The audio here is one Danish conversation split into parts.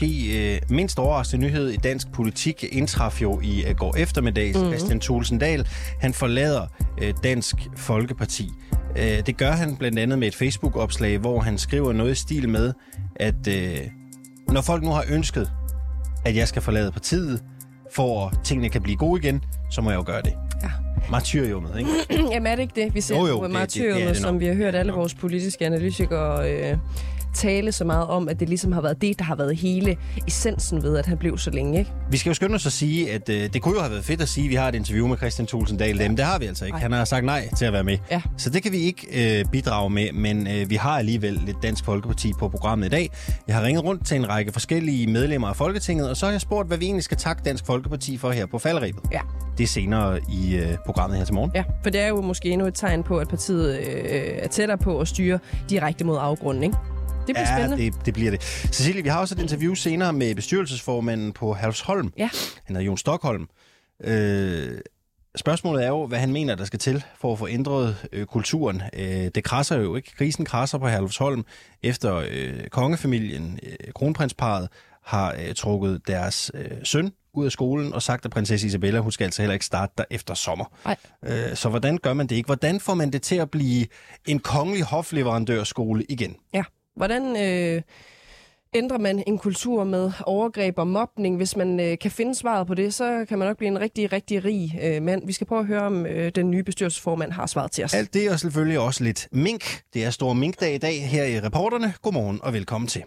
Måske øh, mindst overraskende nyhed i dansk politik indtraf jo i øh, går eftermiddag. Mm-hmm. Christian Thulsen Dahl, han forlader øh, Dansk Folkeparti. Øh, det gør han blandt andet med et Facebook-opslag, hvor han skriver noget i stil med, at øh, når folk nu har ønsket, at jeg skal forlade partiet, for at tingene kan blive gode igen, så må jeg jo gøre det. Ja. Martyriummet, ikke? Jamen er det ikke det, vi ser Jo, jo, på det- det- det er det som vi har hørt alle vores politiske analytikere øh, tale så meget om, at det ligesom har været det, der har været hele essensen ved, at han blev så længe, ikke? Vi skal jo skynde os at sige, at øh, det kunne jo have været fedt at sige, at vi har et interview med Christian Thulsen Dahl. Ja. Men det har vi altså ikke. Nej. Han har sagt nej til at være med. Ja. Så det kan vi ikke øh, bidrage med, men øh, vi har alligevel lidt Dansk Folkeparti på programmet i dag. Jeg har ringet rundt til en række forskellige medlemmer af Folketinget, og så har jeg spurgt, hvad vi egentlig skal takke Dansk Folkeparti for her på faldrebet. Ja. Det er senere i øh, programmet her til morgen. Ja, for det er jo måske endnu et tegn på, at partiet øh, er tættere på at styre direkte mod afgrunden, ikke? Det bliver Ja, spændende. det, det bliver det. Cecilie, vi har også et interview senere med bestyrelsesformanden på Halvsholm. Ja. Han hedder Jon Stockholm. Øh, spørgsmålet er jo, hvad han mener, der skal til for at få ændret øh, kulturen. Øh, det krasser jo ikke. Krisen krasser på Halvsholm, efter øh, kongefamilien, øh, kronprinsparet, har øh, trukket deres øh, søn ud af skolen og sagt, at prinsesse Isabella, hun skal altså heller ikke starte der efter sommer. Nej. Øh, så hvordan gør man det ikke? Hvordan får man det til at blive en kongelig hofleverandørskole igen? Ja. Hvordan øh, ændrer man en kultur med overgreb og mobning? Hvis man øh, kan finde svaret på det, så kan man nok blive en rigtig, rigtig rig øh, mand. Vi skal prøve at høre, om øh, den nye bestyrelsesformand har svaret til os. Alt det og selvfølgelig også lidt mink. Det er stor minkdag i dag her i Reporterne. Godmorgen og velkommen til.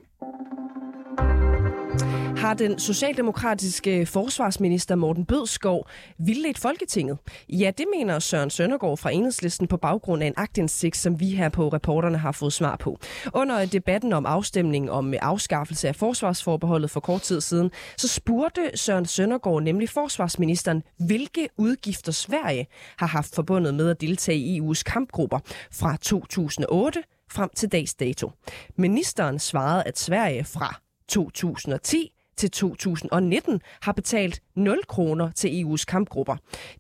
Har den socialdemokratiske forsvarsminister Morten Bødskov vildledt Folketinget? Ja, det mener Søren Søndergaard fra Enhedslisten på baggrund af en agtindsigt, som vi her på reporterne har fået svar på. Under debatten om afstemningen om øh, afskaffelse af forsvarsforbeholdet for kort tid siden, så spurgte Søren Søndergaard nemlig forsvarsministeren, hvilke udgifter Sverige har haft forbundet med at deltage i EU's kampgrupper fra 2008 frem til dags dato. Ministeren svarede, at Sverige fra 2010 til 2019 har betalt 0 kroner til EU's kampgrupper.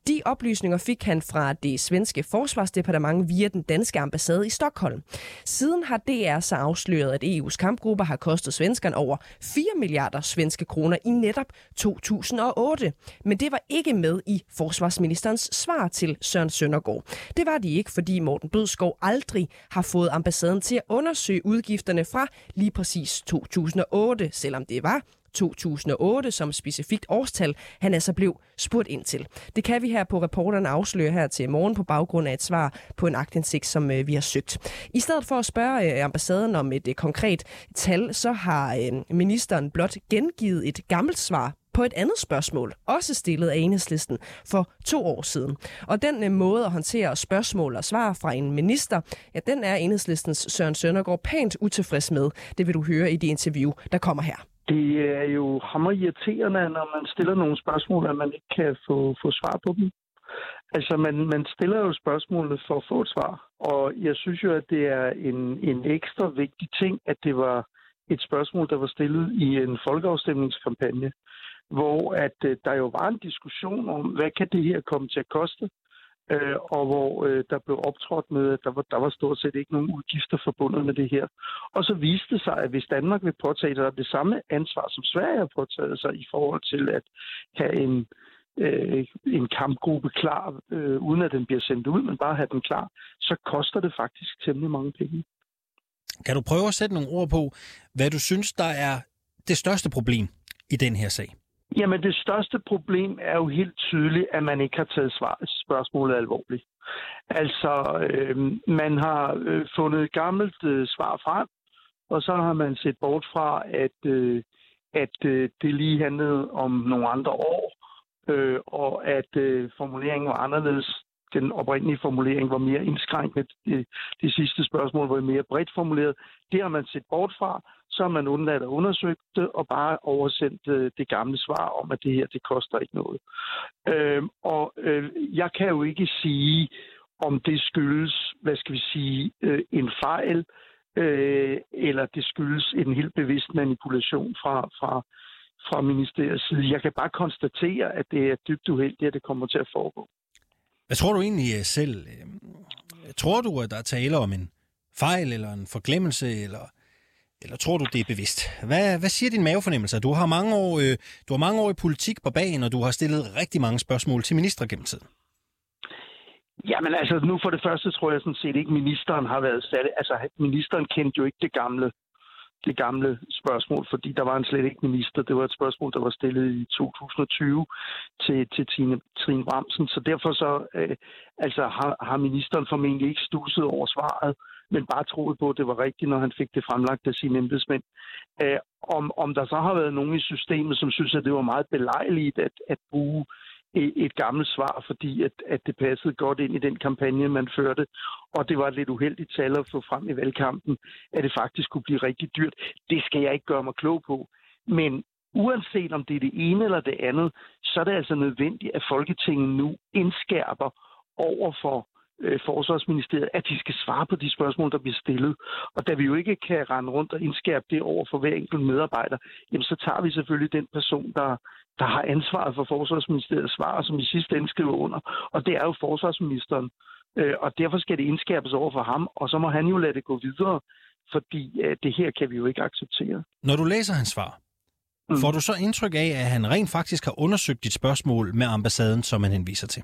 De oplysninger fik han fra det svenske forsvarsdepartement via den danske ambassade i Stockholm. Siden har DR så afsløret, at EU's kampgrupper har kostet svenskerne over 4 milliarder svenske kroner i netop 2008. Men det var ikke med i forsvarsministerens svar til Søren Søndergaard. Det var de ikke, fordi Morten Bødskov aldrig har fået ambassaden til at undersøge udgifterne fra lige præcis 2008, selvom det var 2008 som specifikt årstal, han altså blev spurgt ind til. Det kan vi her på reporterne afsløre her til morgen på baggrund af et svar på en aktindsigt, som øh, vi har søgt. I stedet for at spørge øh, ambassaden om et øh, konkret tal, så har øh, ministeren blot gengivet et gammelt svar på et andet spørgsmål, også stillet af enhedslisten for to år siden. Og den øh, måde at håndtere spørgsmål og svar fra en minister, ja, den er enhedslistens Søren Søndergaard pænt utilfreds med. Det vil du høre i det interview, der kommer her. Det er jo hammerirriterende, når man stiller nogle spørgsmål, at man ikke kan få, få svar på dem. Altså, man, man stiller jo spørgsmålene for at få et svar. Og jeg synes jo, at det er en, en ekstra vigtig ting, at det var et spørgsmål, der var stillet i en folkeafstemningskampagne, hvor at øh, der jo var en diskussion om, hvad kan det her komme til at koste? Øh, og hvor øh, der blev optrådt med, at der var, der var stort set ikke nogen udgifter forbundet med det her. Og så viste det sig, at hvis Danmark vil påtage sig det samme ansvar, som Sverige har påtaget sig i forhold til at have en, øh, en kampgruppe klar, øh, uden at den bliver sendt ud, men bare have den klar, så koster det faktisk temmelig mange penge. Kan du prøve at sætte nogle ord på, hvad du synes, der er det største problem i den her sag? Jamen, det største problem er jo helt tydeligt, at man ikke har taget svar, spørgsmålet alvorligt. Altså, øh, man har øh, fundet et gammelt øh, svar frem, og så har man set bort fra, at, øh, at øh, det lige handlede om nogle andre år, øh, og at øh, formuleringen var anderledes. Den oprindelige formulering var mere indskrænket. Det, det sidste spørgsmål var mere bredt formuleret. Det har man set bort fra, så har man undladt at undersøge det og bare oversendt øh, det gamle svar om, at det her, det koster ikke noget. Øh, og øh, jeg kan jo ikke sige, om det skyldes, hvad skal vi sige, øh, en fejl, øh, eller det skyldes en helt bevidst manipulation fra, fra, fra ministeriets side. Jeg kan bare konstatere, at det er dybt uheldigt, at det kommer til at foregå. Hvad tror du egentlig øh, selv? Øh, tror du, at der er tale om en fejl eller en forglemmelse, eller, eller tror du, det er bevidst? Hvad, hvad siger din mavefornemmelse? Du har, mange år, øh, du har mange år i politik på bagen, og du har stillet rigtig mange spørgsmål til minister gennem tiden. Jamen altså, nu for det første tror jeg sådan set ikke, ministeren har været sat. Altså, ministeren kendte jo ikke det gamle, det gamle spørgsmål, fordi der var en slet ikke minister. Det var et spørgsmål, der var stillet i 2020 til, til Tine, Trine Bramsen. Så derfor så, øh, altså, har, har ministeren formentlig ikke stusset over svaret, men bare troet på, at det var rigtigt, når han fik det fremlagt af sine embedsmænd. Øh, om, om der så har været nogen i systemet, som synes, at det var meget belejligt at, at bruge et gammelt svar, fordi at, at det passede godt ind i den kampagne, man førte. Og det var et lidt uheldigt tal at få frem i valgkampen, at det faktisk kunne blive rigtig dyrt. Det skal jeg ikke gøre mig klog på. Men uanset om det er det ene eller det andet, så er det altså nødvendigt, at Folketinget nu indskærper over for øh, Forsvarsministeriet, at de skal svare på de spørgsmål, der bliver stillet. Og da vi jo ikke kan rende rundt og indskærpe det over for hver enkelt medarbejder, jamen så tager vi selvfølgelig den person, der, der har ansvaret for Forsvarsministeriets svar, som i sidste ende skriver under. Og det er jo forsvarsministeren. Øh, og derfor skal det indskærpes over for ham, og så må han jo lade det gå videre, fordi øh, det her kan vi jo ikke acceptere. Når du læser hans svar, mm. får du så indtryk af, at han rent faktisk har undersøgt dit spørgsmål med ambassaden, som han henviser til?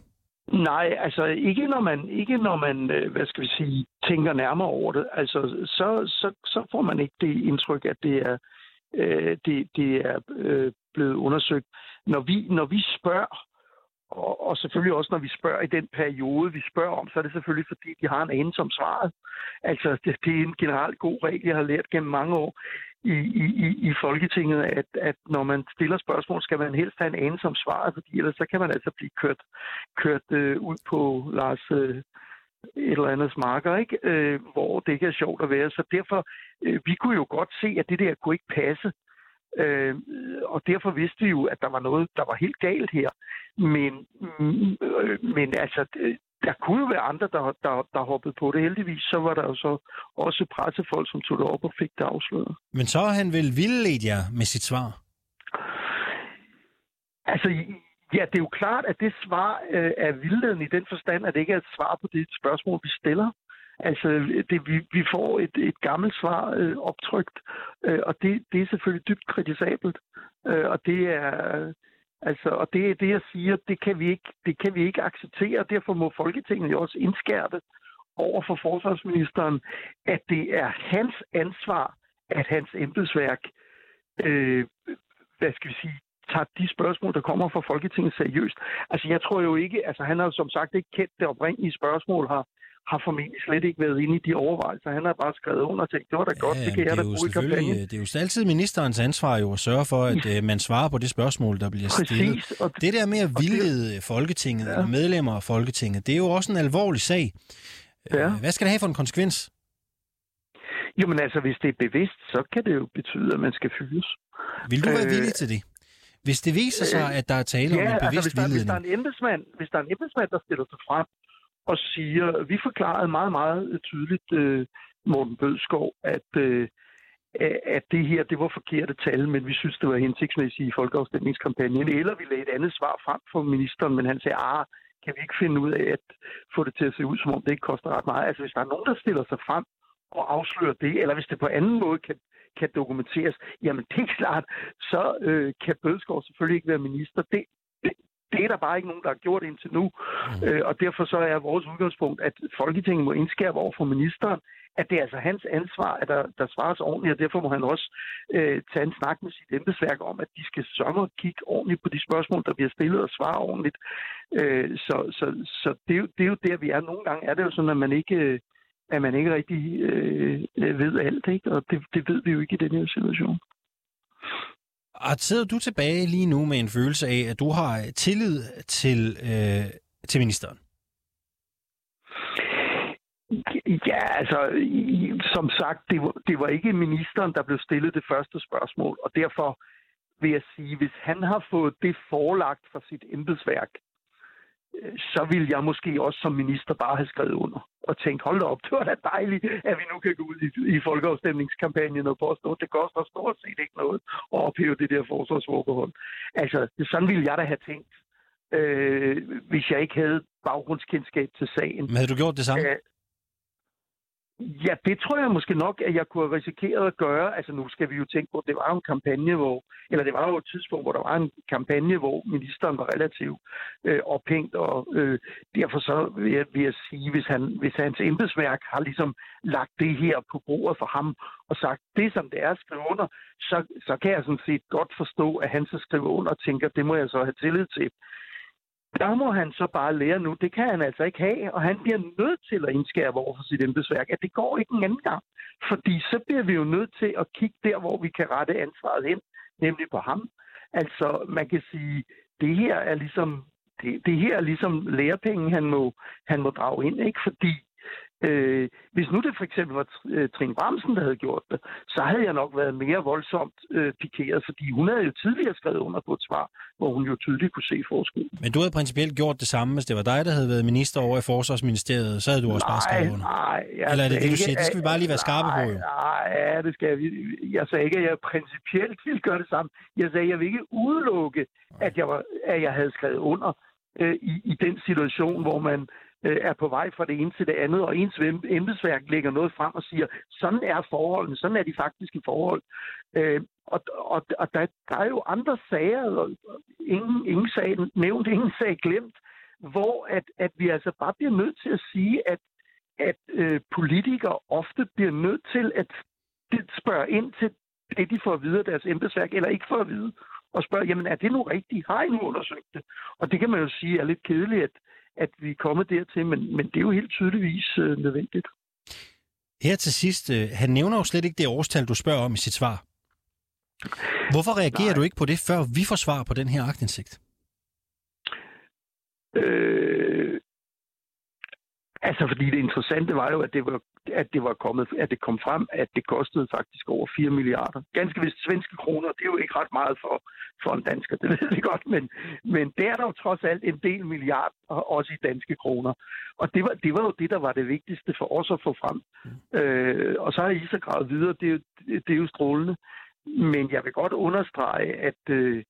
Nej, altså ikke når man, ikke når man øh, hvad skal vi sige, tænker nærmere over det. Altså, så, så, så får man ikke det indtryk, at det er, øh, det, det er øh, blevet undersøgt. Når vi, når vi spørger, og, og selvfølgelig også når vi spørger i den periode, vi spørger om, så er det selvfølgelig fordi, de har en anelse om svaret. Altså, det, det er en generelt god regel, jeg har lært gennem mange år i, i, i Folketinget, at, at når man stiller spørgsmål, skal man helst have en anelse om svaret, fordi ellers så kan man altså blive kørt, kørt øh, ud på Lars øh, et eller andet marker, ikke? Øh, hvor det ikke er sjovt at være. Så derfor, øh, vi kunne jo godt se, at det der kunne ikke passe. Øh, og derfor vidste vi jo, at der var noget, der var helt galt her. Men, øh, men altså, der kunne jo være andre, der, der, der hoppede på det. Heldigvis så var der jo så også pressefolk, som tog det op og fik det afsløret. Men så har han vel vildledt jer med sit svar? Altså, ja, det er jo klart, at det svar øh, er vildledende i den forstand, at det ikke er et svar på det spørgsmål, vi stiller. Altså, det, vi, vi får et, et gammelt svar øh, optrykt, øh, og det, det er selvfølgelig dybt kritisabelt. Øh, og det er... Altså, og det er det, jeg siger, det kan vi ikke, det kan vi ikke acceptere. Derfor må Folketinget jo også indskærpe over for forsvarsministeren, at det er hans ansvar, at hans embedsværk, øh, hvad skal vi sige, tager de spørgsmål, der kommer fra Folketinget seriøst. Altså, jeg tror jo ikke, altså han har jo som sagt ikke kendt det oprindelige spørgsmål her, har formentlig slet ikke været inde i de overvejelser. Han har bare skrevet under og tænkt, det var da godt, ja, det kan jeg da bruge i kampagnen. Det er jo altid ministerens ansvar jo at sørge for, at. Øh, man svarer på det spørgsmål, der bliver stillet. Præcis, og det der med at vildlede det, Folketinget, ja. eller medlemmer af Folketinget, det er jo også en alvorlig sag. Ja. Hvad skal det have for en konsekvens? Jo, men altså, hvis det er bevidst, så kan det jo betyde, at man skal fyres. Vil du være øh, villig til det? Hvis det viser sig, øh, at der er tale ja, om en altså, bevidst altså, hvis der, Hvis der, er en embedsmand, hvis der er en embedsmand, der stiller sig frem og siger, vi forklarede meget, meget tydeligt, øh, Morten Bødskov, at, øh, at det her, det var forkerte tal, men vi synes, det var hensigtsmæssigt i folkeafstemningskampagnen. Eller vi lagde et andet svar frem for ministeren, men han sagde, ah, kan vi ikke finde ud af at få det til at se ud, som om det ikke koster ret meget. Altså, hvis der er nogen, der stiller sig frem og afslører det, eller hvis det på anden måde kan, kan dokumenteres, jamen det er klart, så øh, kan Bødskov selvfølgelig ikke være minister. Det, det er der bare ikke nogen, der har gjort indtil nu. Mm. Øh, og derfor så er vores udgangspunkt, at Folketinget må indskærpe over for ministeren, at det er altså hans ansvar, at der, der svares ordentligt, og derfor må han også øh, tage en snak med sit embedsværk om, at de skal sørge og kigge ordentligt på de spørgsmål, der bliver stillet og svare ordentligt. Øh, så så, så det, er jo, det er jo der, vi er. Nogle gange er det jo sådan, at man ikke, at man ikke rigtig øh, ved alt, ikke? og det, det ved vi jo ikke i den her situation. Og sidder du tilbage lige nu med en følelse af, at du har tillid til, øh, til ministeren? Ja, altså, som sagt, det var, det var ikke ministeren, der blev stillet det første spørgsmål, og derfor vil jeg sige, hvis han har fået det forelagt fra sit embedsværk, så ville jeg måske også som minister bare have skrevet under og tænkt, hold da op, det var da dejligt, at vi nu kan gå ud i, i folkeafstemningskampagnen og påstå, at det koster stort set ikke noget at ophæve det der forsvarsforbehold. Altså, sådan ville jeg da have tænkt, øh, hvis jeg ikke havde baggrundskendskab til sagen. Men havde du gjort det samme? Æh, Ja, det tror jeg måske nok, at jeg kunne have risikeret at gøre. Altså nu skal vi jo tænke på, at det var en kampagne, hvor, eller det var jo et tidspunkt, hvor der var en kampagne, hvor ministeren var relativt øh, ophængt, og øh, derfor så vil jeg, vil jeg sige, hvis, han, hvis hans embedsværk har ligesom lagt det her på bordet for ham, og sagt, det som det er at skrive under, så, så kan jeg sådan set godt forstå, at han så skriver under og tænker, det må jeg så have tillid til. Der må han så bare lære nu. Det kan han altså ikke have, og han bliver nødt til at indskære over for sit embedsværk, at det går ikke en anden gang. Fordi så bliver vi jo nødt til at kigge der, hvor vi kan rette ansvaret hen, nemlig på ham. Altså, man kan sige, det her er ligesom, det, det her er ligesom lærepenge, han må, han må drage ind, ikke? Fordi Øh, hvis nu det for eksempel var øh, Trine Bramsen, der havde gjort det, så havde jeg nok været mere voldsomt øh, pikeret, fordi hun havde jo tidligere skrevet under på et svar, hvor hun jo tydeligt kunne se forskel. Men du havde principielt gjort det samme, hvis det var dig, der havde været minister over i Forsvarsministeriet, så havde du også nej, bare skrevet under. Nej, Eller er det det, du siger? Det skal vi bare lige være skarpe nej, på, jo. Nej, ja, det skal vi. Jeg sagde ikke, at jeg principielt ville gøre det samme. Jeg sagde, at jeg vil ikke udelukke, at jeg, var, at jeg havde skrevet under øh, i, i den situation, hvor man Øh, er på vej fra det ene til det andet, og ens embedsværk lægger noget frem og siger, sådan er forholdene, sådan er de faktiske forhold. Øh, og og, og der, der er jo andre sager, og ingen, ingen sag nævnt, ingen sag glemt, hvor at, at vi altså bare bliver nødt til at sige, at, at øh, politikere ofte bliver nødt til at spørge ind til det, de får at vide af deres embedsværk, eller ikke får at vide, og spørge, jamen er det nu rigtigt? Har I nu undersøgt det? Og det kan man jo sige er lidt kedeligt, at, at vi er kommet dertil, men, men det er jo helt tydeligvis øh, nødvendigt. Her til sidst, øh, han nævner jo slet ikke det årstal, du spørger om i sit svar. Hvorfor reagerer Nej. du ikke på det, før vi får svar på den her agtindsigt? Øh, altså, fordi det interessante var jo, at det var at det var kommet, at det kom frem, at det kostede faktisk over 4 milliarder. Ganske vist svenske kroner, det er jo ikke ret meget for, for en dansker, det ved vi godt, men, men det er der jo trods alt en del milliard, også i danske kroner. Og det var, det var jo det, der var det vigtigste for os at få frem. Mm. Øh, og så er I så gravet videre, det er, jo, det er jo strålende. Men jeg vil godt understrege, at, øh,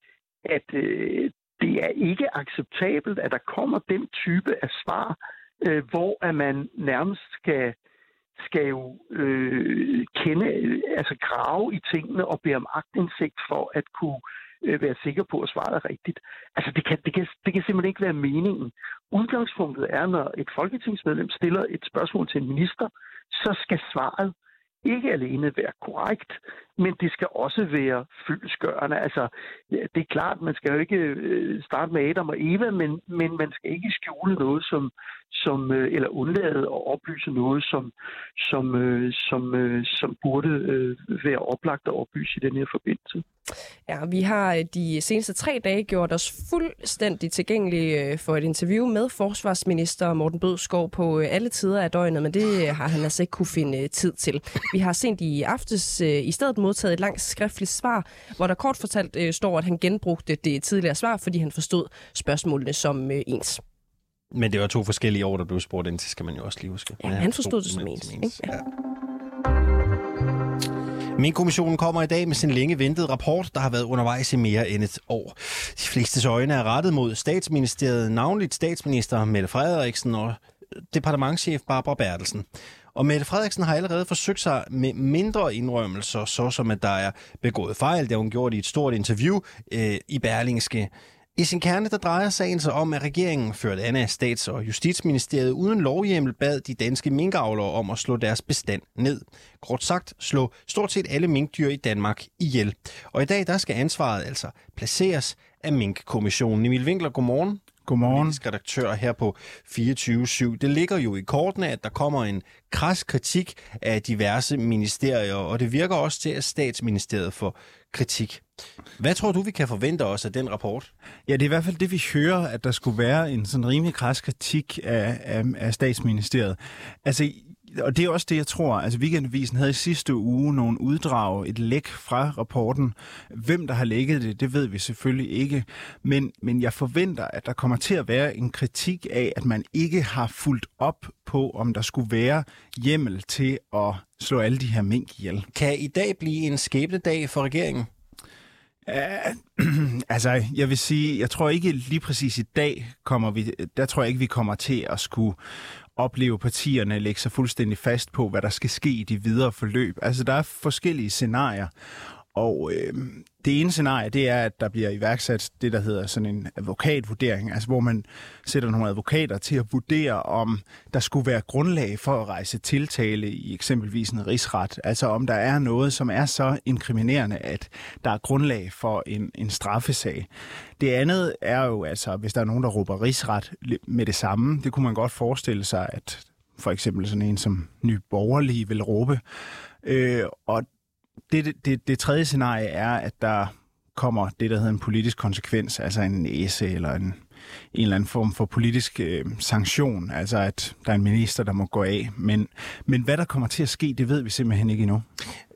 at øh, det er ikke acceptabelt, at der kommer den type af svar, øh, hvor at man nærmest skal skal jo øh, kende, altså grave i tingene og bede om agtindsigt for at kunne øh, være sikker på at svare rigtigt. Altså det kan, det, kan, det kan simpelthen ikke være meningen. Udgangspunktet er, når et folketingsmedlem stiller et spørgsmål til en minister, så skal svaret ikke alene være korrekt, men det skal også være fyldesgørende. Altså, det er klart, man skal jo ikke øh, starte med Adam og Eva, men, men man skal ikke skjule noget, som, som øh, eller undlade at oplyse noget, som, som, øh, som, som burde være oplagt at oplyse i den her forbindelse. Ja, vi har de seneste tre dage gjort os fuldstændig tilgængelige for et interview med forsvarsminister Morten Bødskov på alle tider af døgnet, men det har han altså ikke kunne finde tid til. Vi har sent i aftes i stedet modtaget et langt skriftligt svar, hvor der kort fortalt øh, står, at han genbrugte det tidligere svar, fordi han forstod spørgsmålene som øh, ens. Men det var to forskellige år, der blev spurgt ind til, skal man jo også lige huske. Ja, han forstod det som ens. ens. Ja. Min kommissionen kommer i dag med sin længe ventede rapport, der har været undervejs i mere end et år. De fleste øjne er rettet mod statsministeriet, navnligt statsminister Mette Frederiksen og departementchef Barbara Bertelsen. Og Mette Frederiksen har allerede forsøgt sig med mindre indrømmelser, såsom at der er begået fejl. Det har hun gjort i et stort interview øh, i Berlingske. I sin kerne der drejer sagen sig om, at regeringen førte an af Stats- og Justitsministeriet uden lovhjemmel bad de danske minkavlere om at slå deres bestand ned. Kort sagt, slå stort set alle minkdyr i Danmark ihjel. Og i dag der skal ansvaret altså placeres af Minkkommissionen. Emil Winkler, godmorgen. Godmorgen. Politisk redaktør her på 24-7. Det ligger jo i kortene, at der kommer en kras kritik af diverse ministerier, og det virker også til, at statsministeriet får kritik. Hvad tror du, vi kan forvente os af den rapport? Ja, det er i hvert fald det, vi hører, at der skulle være en sådan rimelig kras kritik af, af, af statsministeriet. Altså, og det er også det, jeg tror. Altså Weekendavisen havde i sidste uge nogle uddrag, et læk fra rapporten. Hvem der har lækket det, det ved vi selvfølgelig ikke. Men, men jeg forventer, at der kommer til at være en kritik af, at man ikke har fulgt op på, om der skulle være hjemmel til at slå alle de her mink ihjel. Kan i dag blive en skæbnedag for regeringen? Uh, altså, jeg vil sige, jeg tror ikke lige præcis i dag kommer vi, der tror jeg ikke, vi kommer til at skulle opleve partierne lægge sig fuldstændig fast på, hvad der skal ske i de videre forløb. Altså, der er forskellige scenarier, og øh, det ene scenarie, det er, at der bliver iværksat det, der hedder sådan en advokatvurdering, altså hvor man sætter nogle advokater til at vurdere, om der skulle være grundlag for at rejse tiltale i eksempelvis en rigsret. Altså om der er noget, som er så inkriminerende, at der er grundlag for en, en straffesag. Det andet er jo altså, hvis der er nogen, der råber rigsret med det samme, det kunne man godt forestille sig, at for eksempel sådan en som Ny Borgerlige vil råbe. Øh, og det, det, det tredje scenarie er, at der kommer det, der hedder en politisk konsekvens, altså en næse eller en, en eller anden form for politisk øh, sanktion, altså at der er en minister, der må gå af. Men, men hvad der kommer til at ske, det ved vi simpelthen ikke endnu.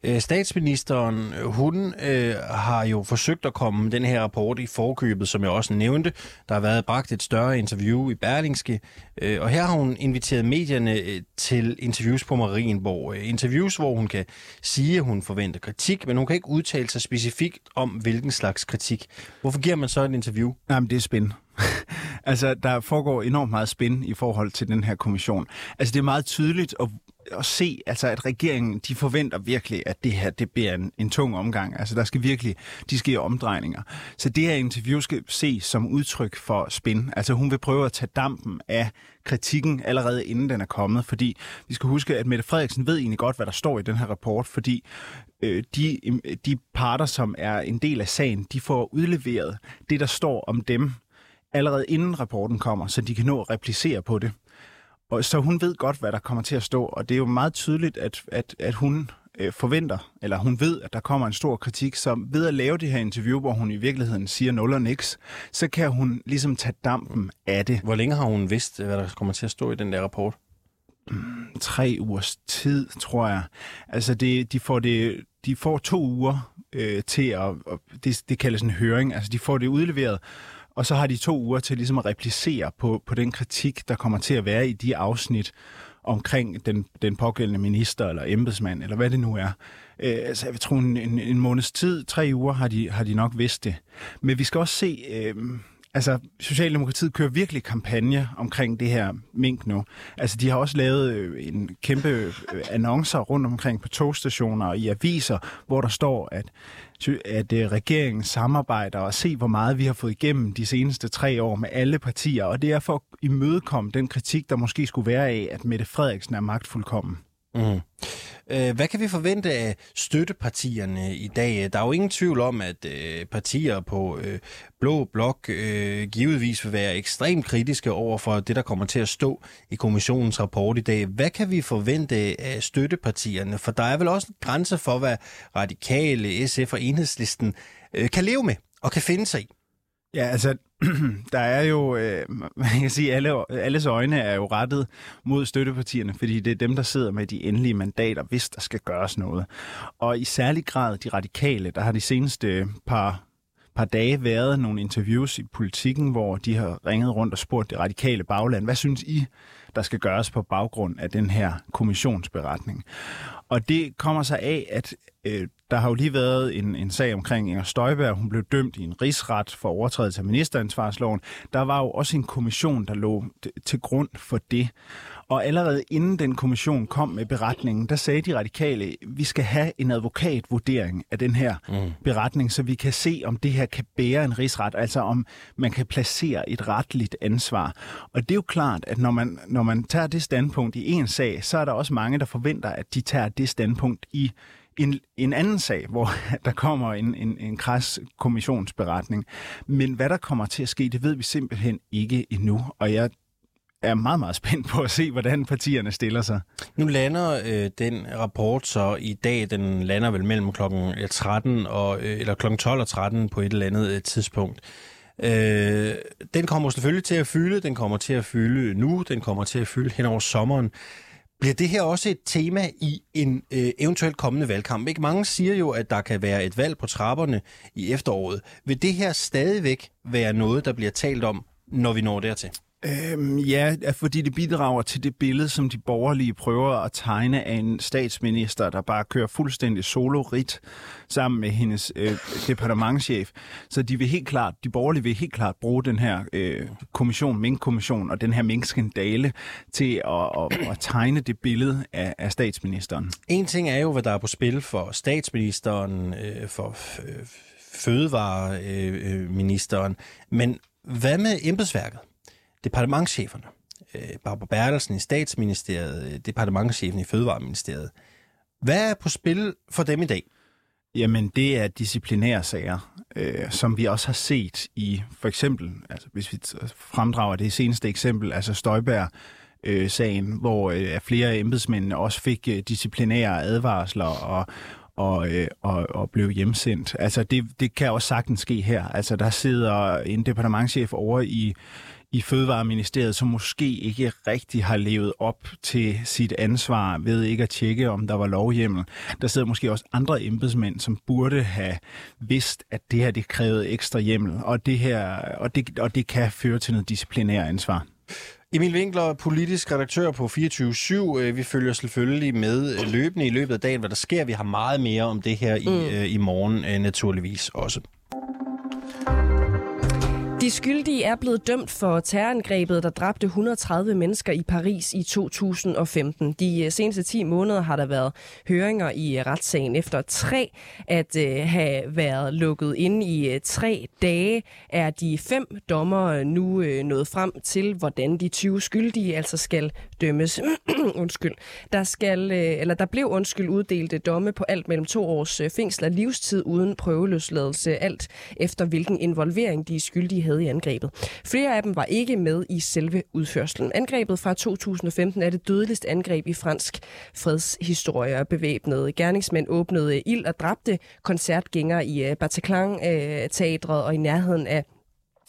Øh, statsministeren, øh, hun øh, har jo forsøgt at komme den her rapport i forkøbet, som jeg også nævnte. Der har været bragt et større interview i Berlingske, øh, og her har hun inviteret medierne øh, til interviews på Marienborg. Øh, interviews, hvor hun kan sige, at hun forventer kritik, men hun kan ikke udtale sig specifikt om, hvilken slags kritik. Hvorfor giver man så et interview? Jamen, det er spændende. altså, der foregår enormt meget spænd i forhold til den her kommission. Altså, det er meget tydeligt og at se, altså, at regeringen, de forventer virkelig, at det her, det bliver en, en tung omgang. Altså, der skal virkelig, de sker omdrejninger. Så det her interview skal ses som udtryk for spin. Altså, hun vil prøve at tage dampen af kritikken allerede inden den er kommet, fordi vi skal huske, at Mette Frederiksen ved egentlig godt, hvad der står i den her rapport, fordi øh, de, de parter, som er en del af sagen, de får udleveret det, der står om dem, allerede inden rapporten kommer, så de kan nå at replicere på det. Og så hun ved godt, hvad der kommer til at stå, og det er jo meget tydeligt, at, at, at hun øh, forventer, eller hun ved, at der kommer en stor kritik, så ved at lave det her interview, hvor hun i virkeligheden siger nul og niks, så kan hun ligesom tage dampen af det. Hvor længe har hun vidst, hvad der kommer til at stå i den der rapport? Mm, tre ugers tid, tror jeg. Altså, det, de, får det, de får to uger øh, til at, og det, det kaldes en høring, altså de får det udleveret, og så har de to uger til ligesom at replicere på, på den kritik, der kommer til at være i de afsnit omkring den, den pågældende minister eller embedsmand, eller hvad det nu er. Øh, altså, jeg tror, en, en, en måneds tid, tre uger, har de, har de nok vidst det. Men vi skal også se... Øh, altså, Socialdemokratiet kører virkelig kampagne omkring det her mink nu. Altså, de har også lavet øh, en kæmpe øh, annoncer rundt omkring på togstationer og i aviser, hvor der står, at at øh, regeringen samarbejder og se, hvor meget vi har fået igennem de seneste tre år med alle partier. Og det er for at imødekomme den kritik, der måske skulle være af, at Mette Frederiksen er magtfuldkommen. Mm. Øh, hvad kan vi forvente af støttepartierne i dag? Der er jo ingen tvivl om, at øh, partier på øh, Blå Blok givetvis vil være ekstremt kritiske over for det, der kommer til at stå i kommissionens rapport i dag. Hvad kan vi forvente af støttepartierne? For der er vel også en grænse for, hvad radikale, SF og enhedslisten kan leve med og kan finde sig i. Ja, altså, der er jo, øh, man kan sige, alle, alles øjne er jo rettet mod støttepartierne, fordi det er dem, der sidder med de endelige mandater, hvis der skal gøres noget. Og i særlig grad de radikale, der har de seneste par par dage været nogle interviews i politikken, hvor de har ringet rundt og spurgt det radikale bagland, hvad synes I, der skal gøres på baggrund af den her kommissionsberetning? Og det kommer sig af, at øh, der har jo lige været en, en sag omkring Inger Støjberg. Hun blev dømt i en rigsret for overtrædelse af ministeransvarsloven. Der var jo også en kommission, der lå til grund for det. Og allerede inden den kommission kom med beretningen, der sagde de radikale, vi skal have en advokatvurdering af den her mm. beretning, så vi kan se, om det her kan bære en rigsret, altså om man kan placere et retligt ansvar. Og det er jo klart, at når man, når man tager det standpunkt i en sag, så er der også mange, der forventer, at de tager det standpunkt i en, en anden sag, hvor der kommer en, en, en kras kommissionsberetning. Men hvad der kommer til at ske, det ved vi simpelthen ikke endnu. Og jeg er meget, meget spændt på at se, hvordan partierne stiller sig. Nu lander øh, den rapport så i dag, den lander vel mellem klokken 13 og, øh, eller klokken 12 og 13 på et eller andet øh, tidspunkt. Øh, den kommer selvfølgelig til at fylde, den kommer til at fylde nu, den kommer til at fylde hen over sommeren. Bliver det her også et tema i en øh, eventuelt kommende valgkamp? Ikke mange siger jo, at der kan være et valg på trapperne i efteråret. Vil det her stadigvæk være noget, der bliver talt om, når vi når dertil? Øhm, ja, fordi det bidrager til det billede, som de borgerlige prøver at tegne af en statsminister, der bare kører fuldstændig solo-rit sammen med hendes øh, departementchef. Så de vil helt klart, de borgerlige vil helt klart bruge den her øh, kommission, Mink-kommission og den her Mink-skandale til at, at, at tegne det billede af, af statsministeren. En ting er jo, hvad der er på spil for statsministeren, øh, for øh, fødevareministeren, øh, øh men hvad med embedsværket? Departementcheferne. Øh, Barbara Bertelsen i statsministeriet, øh, departementchefen i Fødevareministeriet. Hvad er på spil for dem i dag? Jamen, det er disciplinære sager, øh, som vi også har set i, for eksempel, altså hvis vi fremdrager det seneste eksempel, altså Støjberg, øh, sagen, hvor øh, flere embedsmænd også fik øh, disciplinære advarsler og, og, øh, og, og blev hjemsendt. Altså det, det kan også sagtens ske her. Altså der sidder en departementchef over i i Fødevareministeriet, som måske ikke rigtig har levet op til sit ansvar ved ikke at tjekke, om der var lovhjemmel. Der sidder måske også andre embedsmænd, som burde have vidst, at det her det krævede ekstra hjemmel, og det, her, og det, og det kan føre til noget disciplinær ansvar. Emil Winkler, politisk redaktør på 24-7. Øh, vi følger selvfølgelig med løbende i løbet af dagen, hvad der sker. Vi har meget mere om det her i, mm. Øh, i morgen øh, naturligvis også. De skyldige er blevet dømt for terrorangrebet, der dræbte 130 mennesker i Paris i 2015. De øh, seneste 10 måneder har der været høringer i øh, retssagen. Efter tre at øh, have været lukket ind i tre dage, er de fem dommer nu nået frem til, hvordan de 20 skyldige altså skal dømmes. undskyld. Der, skal, eller der blev undskyld uddelte domme på alt mellem to års fængsel og livstid uden prøveløsladelse, alt efter hvilken involvering de skyldige havde i angrebet. Flere af dem var ikke med i selve udførselen. Angrebet fra 2015 er det dødeligste angreb i fransk fredshistorie. Bevæbnede gerningsmænd åbnede ild og dræbte koncertgængere i øh, Bataclan-teatret øh, og i nærheden af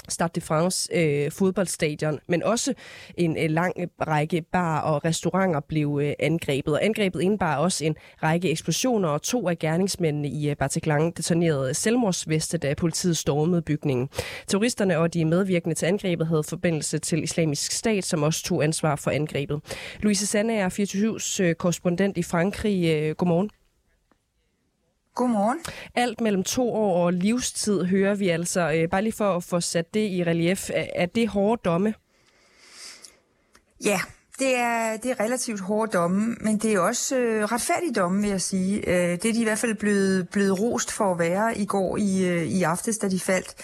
Stade de France øh, fodboldstadion, men også en øh, lang række bar og restauranter blev øh, angrebet. Og angrebet indebar også en række eksplosioner, og to af gerningsmændene i øh, Bataclan detonerede selvmordsveste, da politiet stormede bygningen. Terroristerne og de medvirkende til angrebet havde forbindelse til islamisk stat, som også tog ansvar for angrebet. Louise Sanne er 24-7's øh, korrespondent i Frankrig. Øh, godmorgen. Godmorgen. Alt mellem to år og livstid hører vi altså. Øh, bare lige for at få sat det i relief. Er det hårde domme? Ja, det er, det er relativt hårde domme, men det er også øh, retfærdige domme, vil jeg sige. Øh, det er de i hvert fald blevet, blevet rost for at være i går i, øh, i aftes, da de faldt.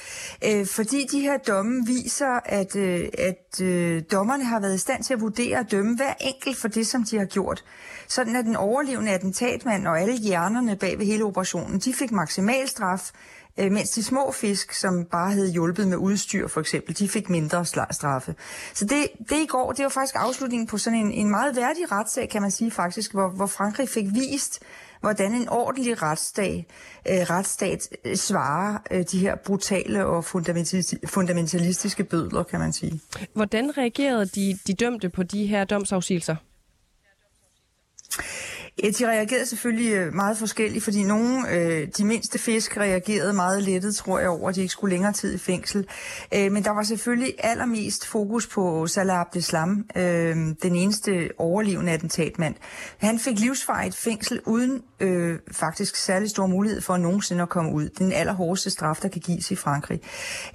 Øh, fordi de her domme viser, at, øh, at øh, dommerne har været i stand til at vurdere og dømme hver enkelt for det, som de har gjort. Sådan at den overlevende attentatmand og alle hjernerne bag ved hele operationen, de fik maksimal straf, øh, mens de små fisk, som bare havde hjulpet med udstyr for eksempel, de fik mindre straffe. Så det, det i går, det var faktisk afslutningen på sådan en, en meget værdig retssag, kan man sige faktisk, hvor, hvor Frankrig fik vist, hvordan en ordentlig retsstat, øh, retsstat øh, svarer øh, de her brutale og fundamentalistiske bødler, kan man sige. Hvordan reagerede de, de dømte på de her domsafsigelser? Ja, de reagerede selvfølgelig øh, meget forskelligt, fordi nogle, øh, de mindste fisk, reagerede meget lettet, tror jeg, over, at de ikke skulle længere tid i fængsel. Øh, men der var selvfølgelig allermest fokus på Salah Abdeslam, øh, den eneste overlevende attentatmand. Han fik livsfarligt fængsel uden øh, faktisk særlig stor mulighed for at nogensinde at komme ud. Den allerhårdeste straf, der kan gives i Frankrig.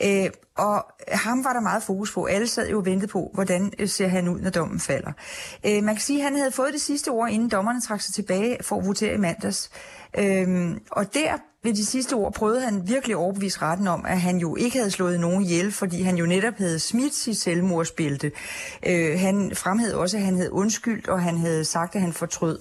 Øh, og ham var der meget fokus på. Alle sad jo og ventede på, hvordan øh, ser han ud, når dommen falder. Øh, man kan sige, at han havde fået det sidste ord, inden dommerne trak sig tilbage for at votere i mandags. Øh, og der ved de sidste ord prøvede han virkelig overbevise retten om, at han jo ikke havde slået nogen ihjel, fordi han jo netop havde smidt sit selvmordsbælte. Øh, han fremhævede også, at han havde undskyldt, og han havde sagt, at han fortrød.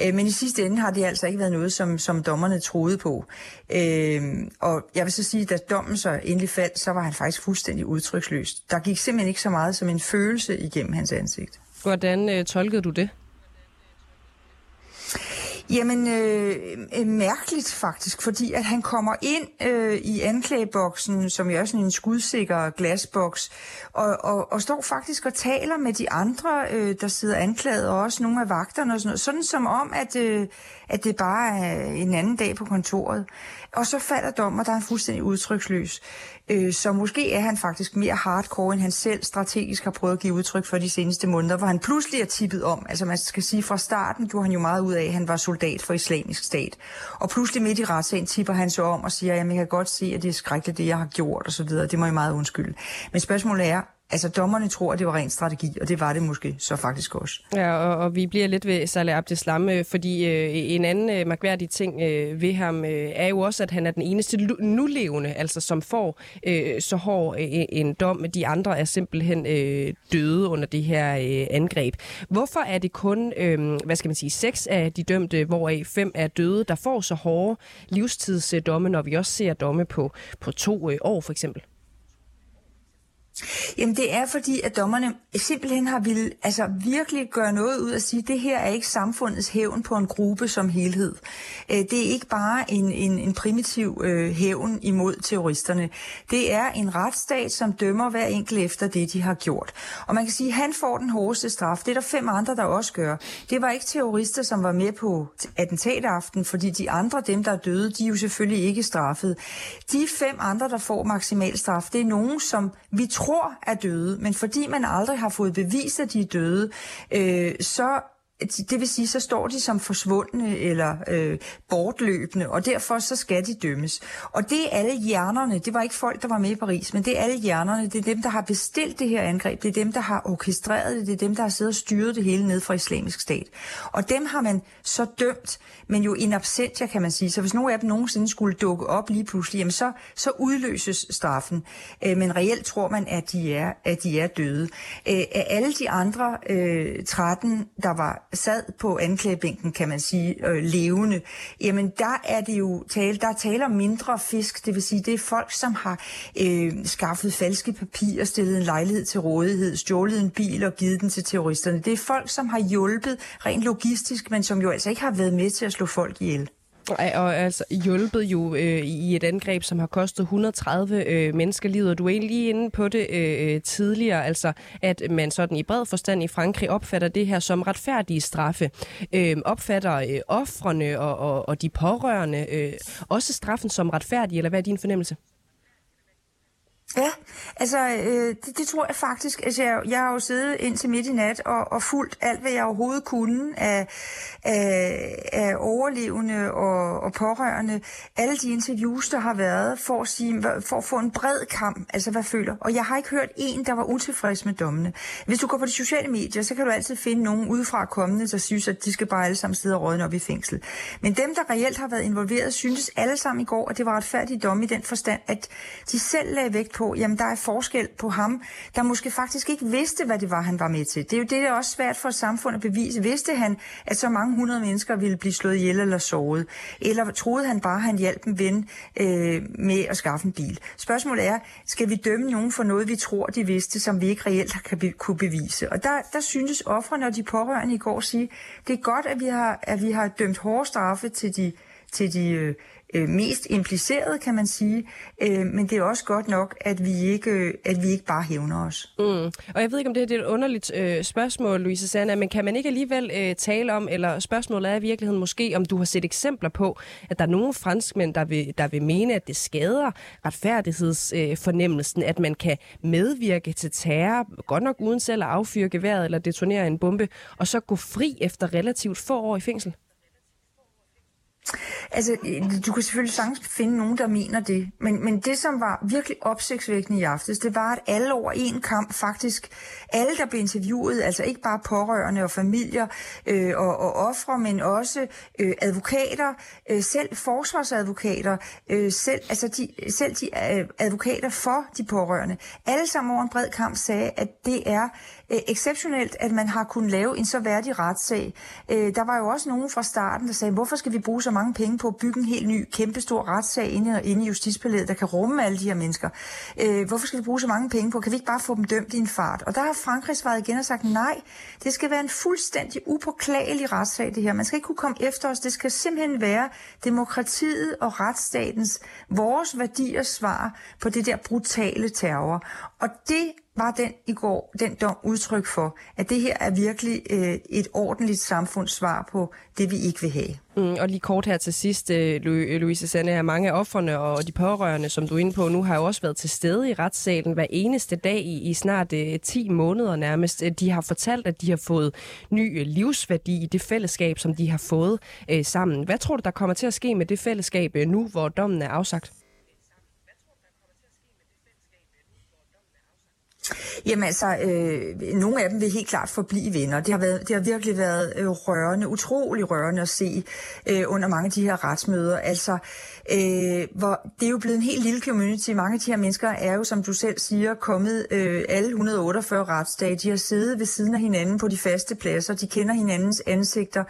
Øh, men i sidste ende har det altså ikke været noget, som, som dommerne troede på. Øh, og jeg vil så sige, at da dommen så endelig faldt, så var han faktisk fuldstændig udtryksløs. Der gik simpelthen ikke så meget som en følelse igennem hans ansigt. Hvordan øh, tolkede du det? Jamen, øh, øh, mærkeligt faktisk, fordi at han kommer ind øh, i anklageboksen, som jo er sådan en skudsikker glasboks, og, og, og står faktisk og taler med de andre, øh, der sidder anklaget, og også nogle af vagterne og sådan noget, sådan som om, at, øh, at det bare er en anden dag på kontoret. Og så falder dommer, der er fuldstændig udtryksløs. Øh, så måske er han faktisk mere hardcore, end han selv strategisk har prøvet at give udtryk for de seneste måneder, hvor han pludselig er tippet om. Altså man skal sige, fra starten gjorde han jo meget ud af, at han var soldat for islamisk stat. Og pludselig midt i retssagen tipper han så om og siger, at jeg kan godt se, at det er skrækkeligt, det jeg har gjort osv. Det må jeg meget undskylde. Men spørgsmålet er, Altså, dommerne tror, at det var ren strategi, og det var det måske så faktisk også. Ja, og, og vi bliver lidt ved Saleh Abdeslam, øh, fordi øh, en anden øh, magværdig ting øh, ved ham øh, er jo også, at han er den eneste nulevende, altså som får øh, så hård øh, en dom. De andre er simpelthen øh, døde under det her øh, angreb. Hvorfor er det kun, øh, hvad skal man sige, seks af de dømte, hvoraf fem er døde, der får så hårde livstidsdomme, når vi også ser domme på, på to øh, år for eksempel? Jamen det er fordi, at dommerne simpelthen har ville altså, virkelig gøre noget ud af at sige, at det her er ikke samfundets hævn på en gruppe som helhed. Øh, det er ikke bare en, en, en primitiv øh, hævn imod terroristerne. Det er en retsstat, som dømmer hver enkelt efter det, de har gjort. Og man kan sige, at han får den hårdeste straf. Det er der fem andre, der også gør. Det var ikke terrorister, som var med på attentataften, fordi de andre, dem der er døde, de er jo selvfølgelig ikke straffet. De fem andre, der får maksimal straf, det er nogen, som vi tror tror er døde, men fordi man aldrig har fået bevist, at de er døde, øh, så det vil sige, så står de som forsvundne eller øh, bortløbende, og derfor så skal de dømmes. Og det er alle hjernerne, det var ikke folk, der var med i Paris, men det er alle hjernerne, det er dem, der har bestilt det her angreb, det er dem, der har orkestreret det, det er dem, der har siddet og styret det hele ned fra islamisk stat. Og dem har man så dømt, men jo in absentia, kan man sige. Så hvis nogen af dem nogensinde skulle dukke op lige pludselig, jamen så, så udløses straffen. Øh, men reelt tror man, at de er, at de er døde. Øh, af alle de andre øh, 13, der var sad på anklagebænken, kan man sige, øh, levende, jamen der er det jo tale, der taler mindre fisk, det vil sige, det er folk, som har øh, skaffet falske papirer, stillet en lejlighed til rådighed, stjålet en bil og givet den til terroristerne. Det er folk, som har hjulpet rent logistisk, men som jo altså ikke har været med til at slå folk ihjel. Og altså hjulpet jo øh, i et angreb, som har kostet 130 øh, mennesker livet. Og du er lige inde på det øh, øh, tidligere, altså at man sådan i bred forstand i Frankrig opfatter det her som retfærdige straffe. Øh, opfatter øh, offrene og, og, og de pårørende øh, også straffen som retfærdig, eller hvad er din fornemmelse? Ja, altså øh, det, det tror jeg faktisk. Altså, jeg, jeg har jo siddet indtil midt i nat og, og fulgt alt, hvad jeg overhovedet kunne af, af, af overlevende og, og pårørende. Alle de interviews, der har været, for at, sige, for at få en bred kamp, altså hvad føler. Og jeg har ikke hørt en, der var utilfreds med dommene. Hvis du går på de sociale medier, så kan du altid finde nogen udefra kommende, der synes, at de skal bare alle sammen sidde og rådne op i fængsel. Men dem, der reelt har været involveret, synes alle sammen i går, at det var retfærdigt domme i den forstand, at de selv lagde vægt på, jamen der er forskel på ham, der måske faktisk ikke vidste, hvad det var, han var med til. Det er jo det, der er også svært for et samfund at bevise. Vidste han, at så mange hundrede mennesker ville blive slået ihjel eller såret? Eller troede han bare, at han hjalp en ven øh, med at skaffe en bil? Spørgsmålet er, skal vi dømme nogen for noget, vi tror, de vidste, som vi ikke reelt kan be- kunne bevise? Og der, der synes offrene og de pårørende i går sige, det er godt, at vi har, at vi har dømt hårde straffe til de, til de øh, øh, mest impliceret, kan man sige. Øh, men det er også godt nok, at vi ikke, øh, at vi ikke bare hævner os. Mm. Og jeg ved ikke, om det er et underligt øh, spørgsmål, Louise Sanna, men kan man ikke alligevel øh, tale om, eller spørgsmålet er i virkeligheden måske, om du har set eksempler på, at der er nogle franskmænd, der vil, der vil mene, at det skader retfærdighedsfornemmelsen, øh, at man kan medvirke til terror, godt nok uden selv at affyre geværet eller detonere en bombe, og så gå fri efter relativt få år i fængsel? Altså, øh, du kan selvfølgelig sagtens finde nogen, der mener det, men, men det, som var virkelig opsigtsvækkende i aftes, det var, at alle over en kamp faktisk, alle, der blev interviewet, altså ikke bare pårørende og familier øh, og, og ofre, men også øh, advokater, øh, selv forsvarsadvokater, øh, selv, altså de, selv de øh, advokater for de pårørende, alle sammen over en bred kamp sagde, at det er øh, exceptionelt, at man har kunnet lave en så værdig retssag. Øh, der var jo også nogen fra starten, der sagde, hvorfor skal vi bruge så mange penge på at bygge en helt ny, kæmpestor retssag inde, inde i Justitspalæet, der kan rumme alle de her mennesker. Øh, hvorfor skal vi bruge så mange penge på? Kan vi ikke bare få dem dømt i en fart? Og der har Frankrig svaret igen og sagt, nej, det skal være en fuldstændig upåklagelig retssag, det her. Man skal ikke kunne komme efter os. Det skal simpelthen være demokratiet og retsstatens, vores værdiers svar på det der brutale terror. Og det var den i går, den dom udtryk for, at det her er virkelig øh, et ordentligt samfundssvar på det, vi ikke vil have. Mm, og lige kort her til sidst, øh, Louise Sande, er mange af offerne og de pårørende, som du er inde på nu, har jo også været til stede i retssalen hver eneste dag i, i snart øh, 10 måneder nærmest. Øh, de har fortalt, at de har fået ny øh, livsværdi i det fællesskab, som de har fået øh, sammen. Hvad tror du, der kommer til at ske med det fællesskab øh, nu, hvor dommen er afsagt? Jamen altså, øh, nogle af dem vil helt klart forblive venner. Det har, været, det har virkelig været øh, rørende, utrolig rørende at se øh, under mange af de her retsmøder. Altså, øh, hvor, det er jo blevet en helt lille community. Mange af de her mennesker er jo, som du selv siger, kommet øh, alle 148 retsdage. De har siddet ved siden af hinanden på de faste pladser. De kender hinandens ansigter.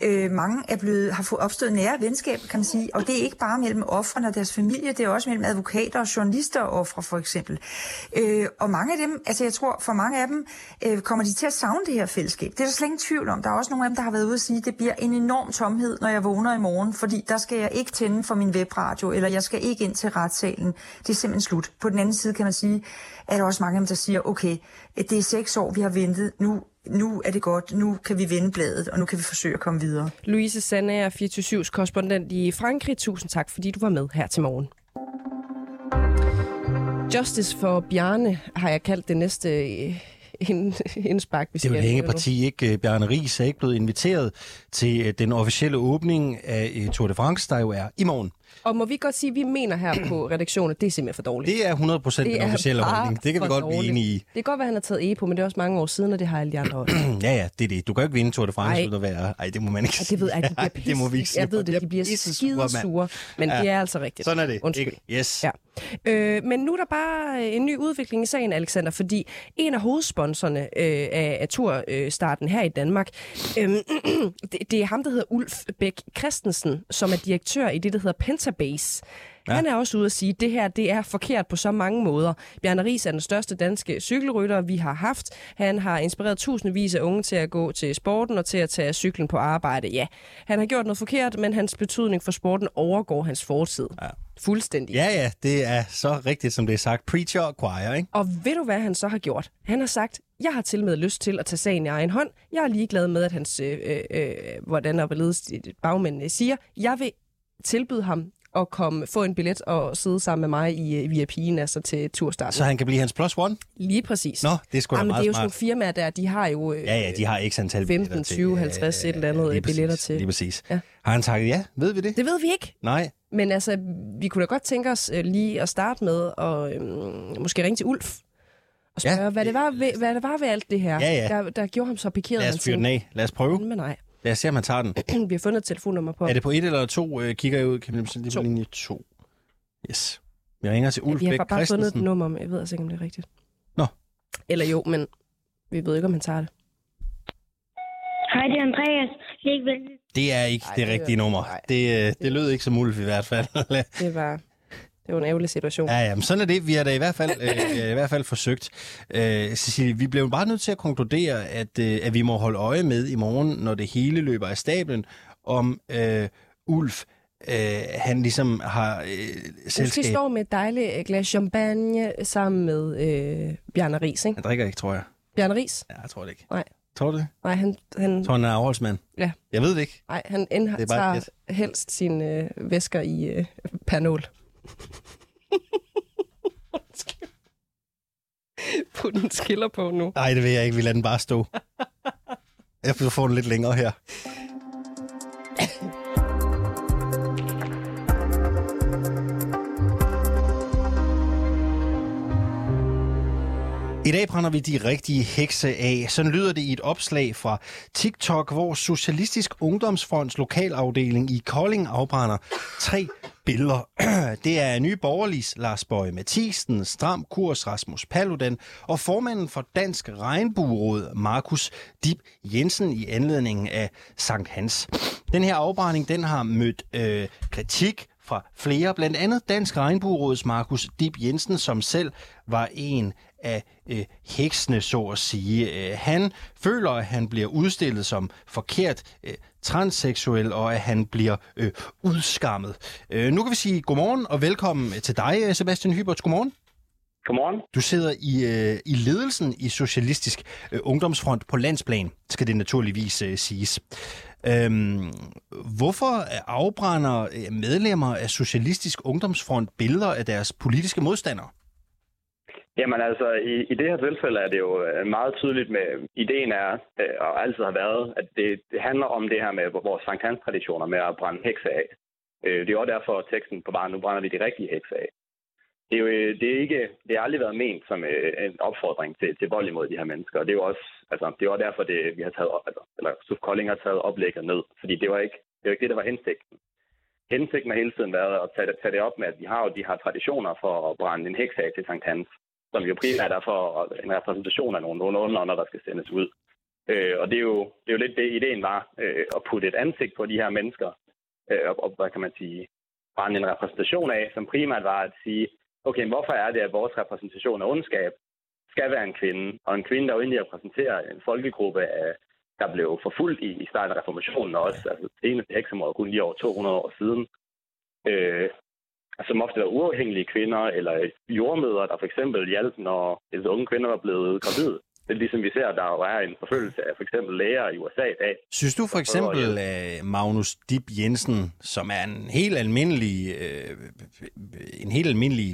Øh, mange er blevet, har fået opstået nære venskab, kan man sige. Og det er ikke bare mellem offrene og deres familie, det er også mellem advokater og journalister og ofre, for eksempel. Øh, og mange af dem, altså jeg tror, for mange af dem øh, kommer de til at savne det her fællesskab. Det er der slet ingen tvivl om. Der er også nogle af dem, der har været ude at sige, at det bliver en enorm tomhed, når jeg vågner i morgen, fordi der skal jeg ikke tænde for min webradio, eller jeg skal ikke ind til retssalen. Det er simpelthen slut. På den anden side kan man sige, at der er også mange af dem, der siger, okay, det er seks år, vi har ventet, nu nu er det godt, nu kan vi vende bladet, og nu kan vi forsøge at komme videre. Louise Sande er 24-7's korrespondent i Frankrig. Tusind tak, fordi du var med her til morgen. Justice for Bjarne har jeg kaldt det næste øh, indspark. Vi det er jo et hængeparti, ikke? Bjarne Ries er ikke blevet inviteret til øh, den officielle åbning af øh, Tour de France, der jo er i morgen. Og må vi godt sige, at vi mener her på redaktionen, at det er simpelthen for dårligt. Det er 100% den officielle holdning. Det kan vi godt dårligt. blive enige i. Det kan godt være, at han har taget EPO, men det er også mange år siden, og det har alle de andre også. ja, ja, det er det. Du kan jo ikke vinde Tour de France, uden at være... Ej, det må man ikke sige. Det ved jeg det må vi ikke sige. Jeg ved det, de bliver skide sure, men ja. det er altså rigtigt. Sådan er det. Undskyld. Ikke? Yes. Ja. Øh, men nu er der bare en ny udvikling i sagen, Alexander, fordi en af hovedsponsorerne øh, af, af turstarten her i Danmark, øh, det, det er ham, der hedder Ulf Bæk Christensen, som er direktør i det, der hedder Pentabase. Ja. Han er også ude at sige, at det her det er forkert på så mange måder. Bjarne Ries er den største danske cykelrytter, vi har haft. Han har inspireret tusindvis af unge til at gå til sporten og til at tage cyklen på arbejde. Ja, han har gjort noget forkert, men hans betydning for sporten overgår hans fortid. Ja. Fuldstændig. Ja, ja, det er så rigtigt, som det er sagt. Preacher og choir, ikke? Og ved du, hvad han så har gjort? Han har sagt, jeg har til med lyst til at tage sagen i egen hånd. Jeg er ligeglad med, at hans, øh, øh, øh hvordan og hvorledes bagmændene siger. Jeg vil tilbyde ham at komme, få en billet og sidde sammen med mig i uh, VIP'en, altså til turstart. Så han kan blive hans plus one? Lige præcis. Nå, det er sgu da Jamen, meget det er jo sådan nogle firmaer der, de har jo... Øh, ja, ja, de har x antal 15, 20, 50, et eller andet billetter præcis, til. Lige præcis. Ja. Har han sagt ja? Ved vi det? Det ved vi ikke. Nej. Men altså, vi kunne da godt tænke os lige at starte med at øh, måske ringe til Ulf og spørge, ja, hvad, det var ved, hvad det var ved alt det her, ja, ja. Der, der gjorde ham så pikeret. Lad os fyre den af. Lad os prøve. Men nej. Lad os se, om han tager den. vi har fundet et telefonnummer på. Er det på et eller to? Øh, kigger jeg ud. Kan vi lige på linje to? Yes. Vi ringer til Ulf ja, Vi har bare fundet et nummer, men jeg ved altså ikke, om det er rigtigt. Nå. Eller jo, men vi ved ikke, om han tager det. Hej, det er Andreas. Det er ikke Ej, det, det rigtige nummer. Det, øh, det lød ikke som Ulf i hvert fald. det var... Det var en ærgerlig situation. Ja, ja, men sådan er det. Vi har da i hvert fald, øh, i hvert fald forsøgt. Øh, Cecilie, vi blev bare nødt til at konkludere, at, øh, at vi må holde øje med i morgen, når det hele løber af stablen, om øh, Ulf øh, han ligesom har øh, selskab... Måske står med et dejligt øh, glas champagne sammen med øh, Bjarne Ries, ikke? Han drikker ikke, tror jeg. Bjarne Ries? Ja, jeg tror det ikke. Nej. Tror du det? Nej, han... han... Tror han er afholdsmand? Ja. Jeg ved det ikke. Nej, han indtager helst sine øh, væsker i øh, pernol. Put en skiller på nu. Nej, det vil jeg ikke. Vi lader den bare stå. Jeg får den lidt længere her. I dag brænder vi de rigtige hekse af. Sådan lyder det i et opslag fra TikTok, hvor Socialistisk Ungdomsfronts lokalafdeling i Kolding afbrænder tre billeder. Det er nye borgerlis Lars Bøje Mathisen, Stram Kurs Rasmus Paludan og formanden for Dansk Regnbueråd Markus Dib Jensen i anledningen af Sankt Hans. Den her afbrænding, den har mødt øh, kritik fra flere, blandt andet Dansk Regnbueråds Markus Dib Jensen, som selv var en af øh, heksene, så at sige. Øh, han føler, at han bliver udstillet som forkert øh, transseksuel, og at han bliver øh, udskammet. Øh, nu kan vi sige godmorgen og velkommen til dig, øh, Sebastian Hyberts. Godmorgen. Godmorgen. Du sidder i, øh, i ledelsen i Socialistisk øh, Ungdomsfront på landsplan, skal det naturligvis øh, siges. Øhm, hvorfor afbrænder øh, medlemmer af Socialistisk Ungdomsfront billeder af deres politiske modstandere? Jamen altså, i, i det her tilfælde er det jo øh, meget tydeligt med, ideen er, øh, og altid har været, at det, det handler om det her med vores Sankt Hans traditioner med at brænde hekse af. Øh, det er også derfor teksten på bare, nu brænder vi de rigtige hekse af det er jo øh, det er ikke, det har aldrig været ment som øh, en opfordring til, til vold imod de her mennesker. Og det er jo også, altså, det er også derfor, det, vi har taget, altså, eller Suf Kolding har taget oplægget ned. Fordi det var ikke det, var ikke det der var hensigten. Hensigten har hele tiden været at tage, tage det op med, at vi har jo de her traditioner for at brænde en heks af til Sankt Hans, som jo primært er for en repræsentation af nogle, nogle underånder, der skal sendes ud. Øh, og det er, jo, det er jo lidt det, ideen var, øh, at putte et ansigt på de her mennesker, øh, og, og hvad kan man sige, brænde en repræsentation af, som primært var at sige, okay, hvorfor er det, at vores repræsentation af ondskab skal være en kvinde, og en kvinde, der jo egentlig repræsenterer en folkegruppe, af, der blev forfulgt i, i starten af reformationen også, altså det eneste heksemord kun lige over 200 år siden, øh, som ofte er uafhængige kvinder, eller jordmøder, der for eksempel hjalp, når altså unge kvinder var blevet gravide. Det er ligesom vi ser, der jo er en forfølgelse af for eksempel læger i USA i dag. Synes du for eksempel, at Magnus Dib Jensen, som er en helt almindelig, øh, en helt almindelig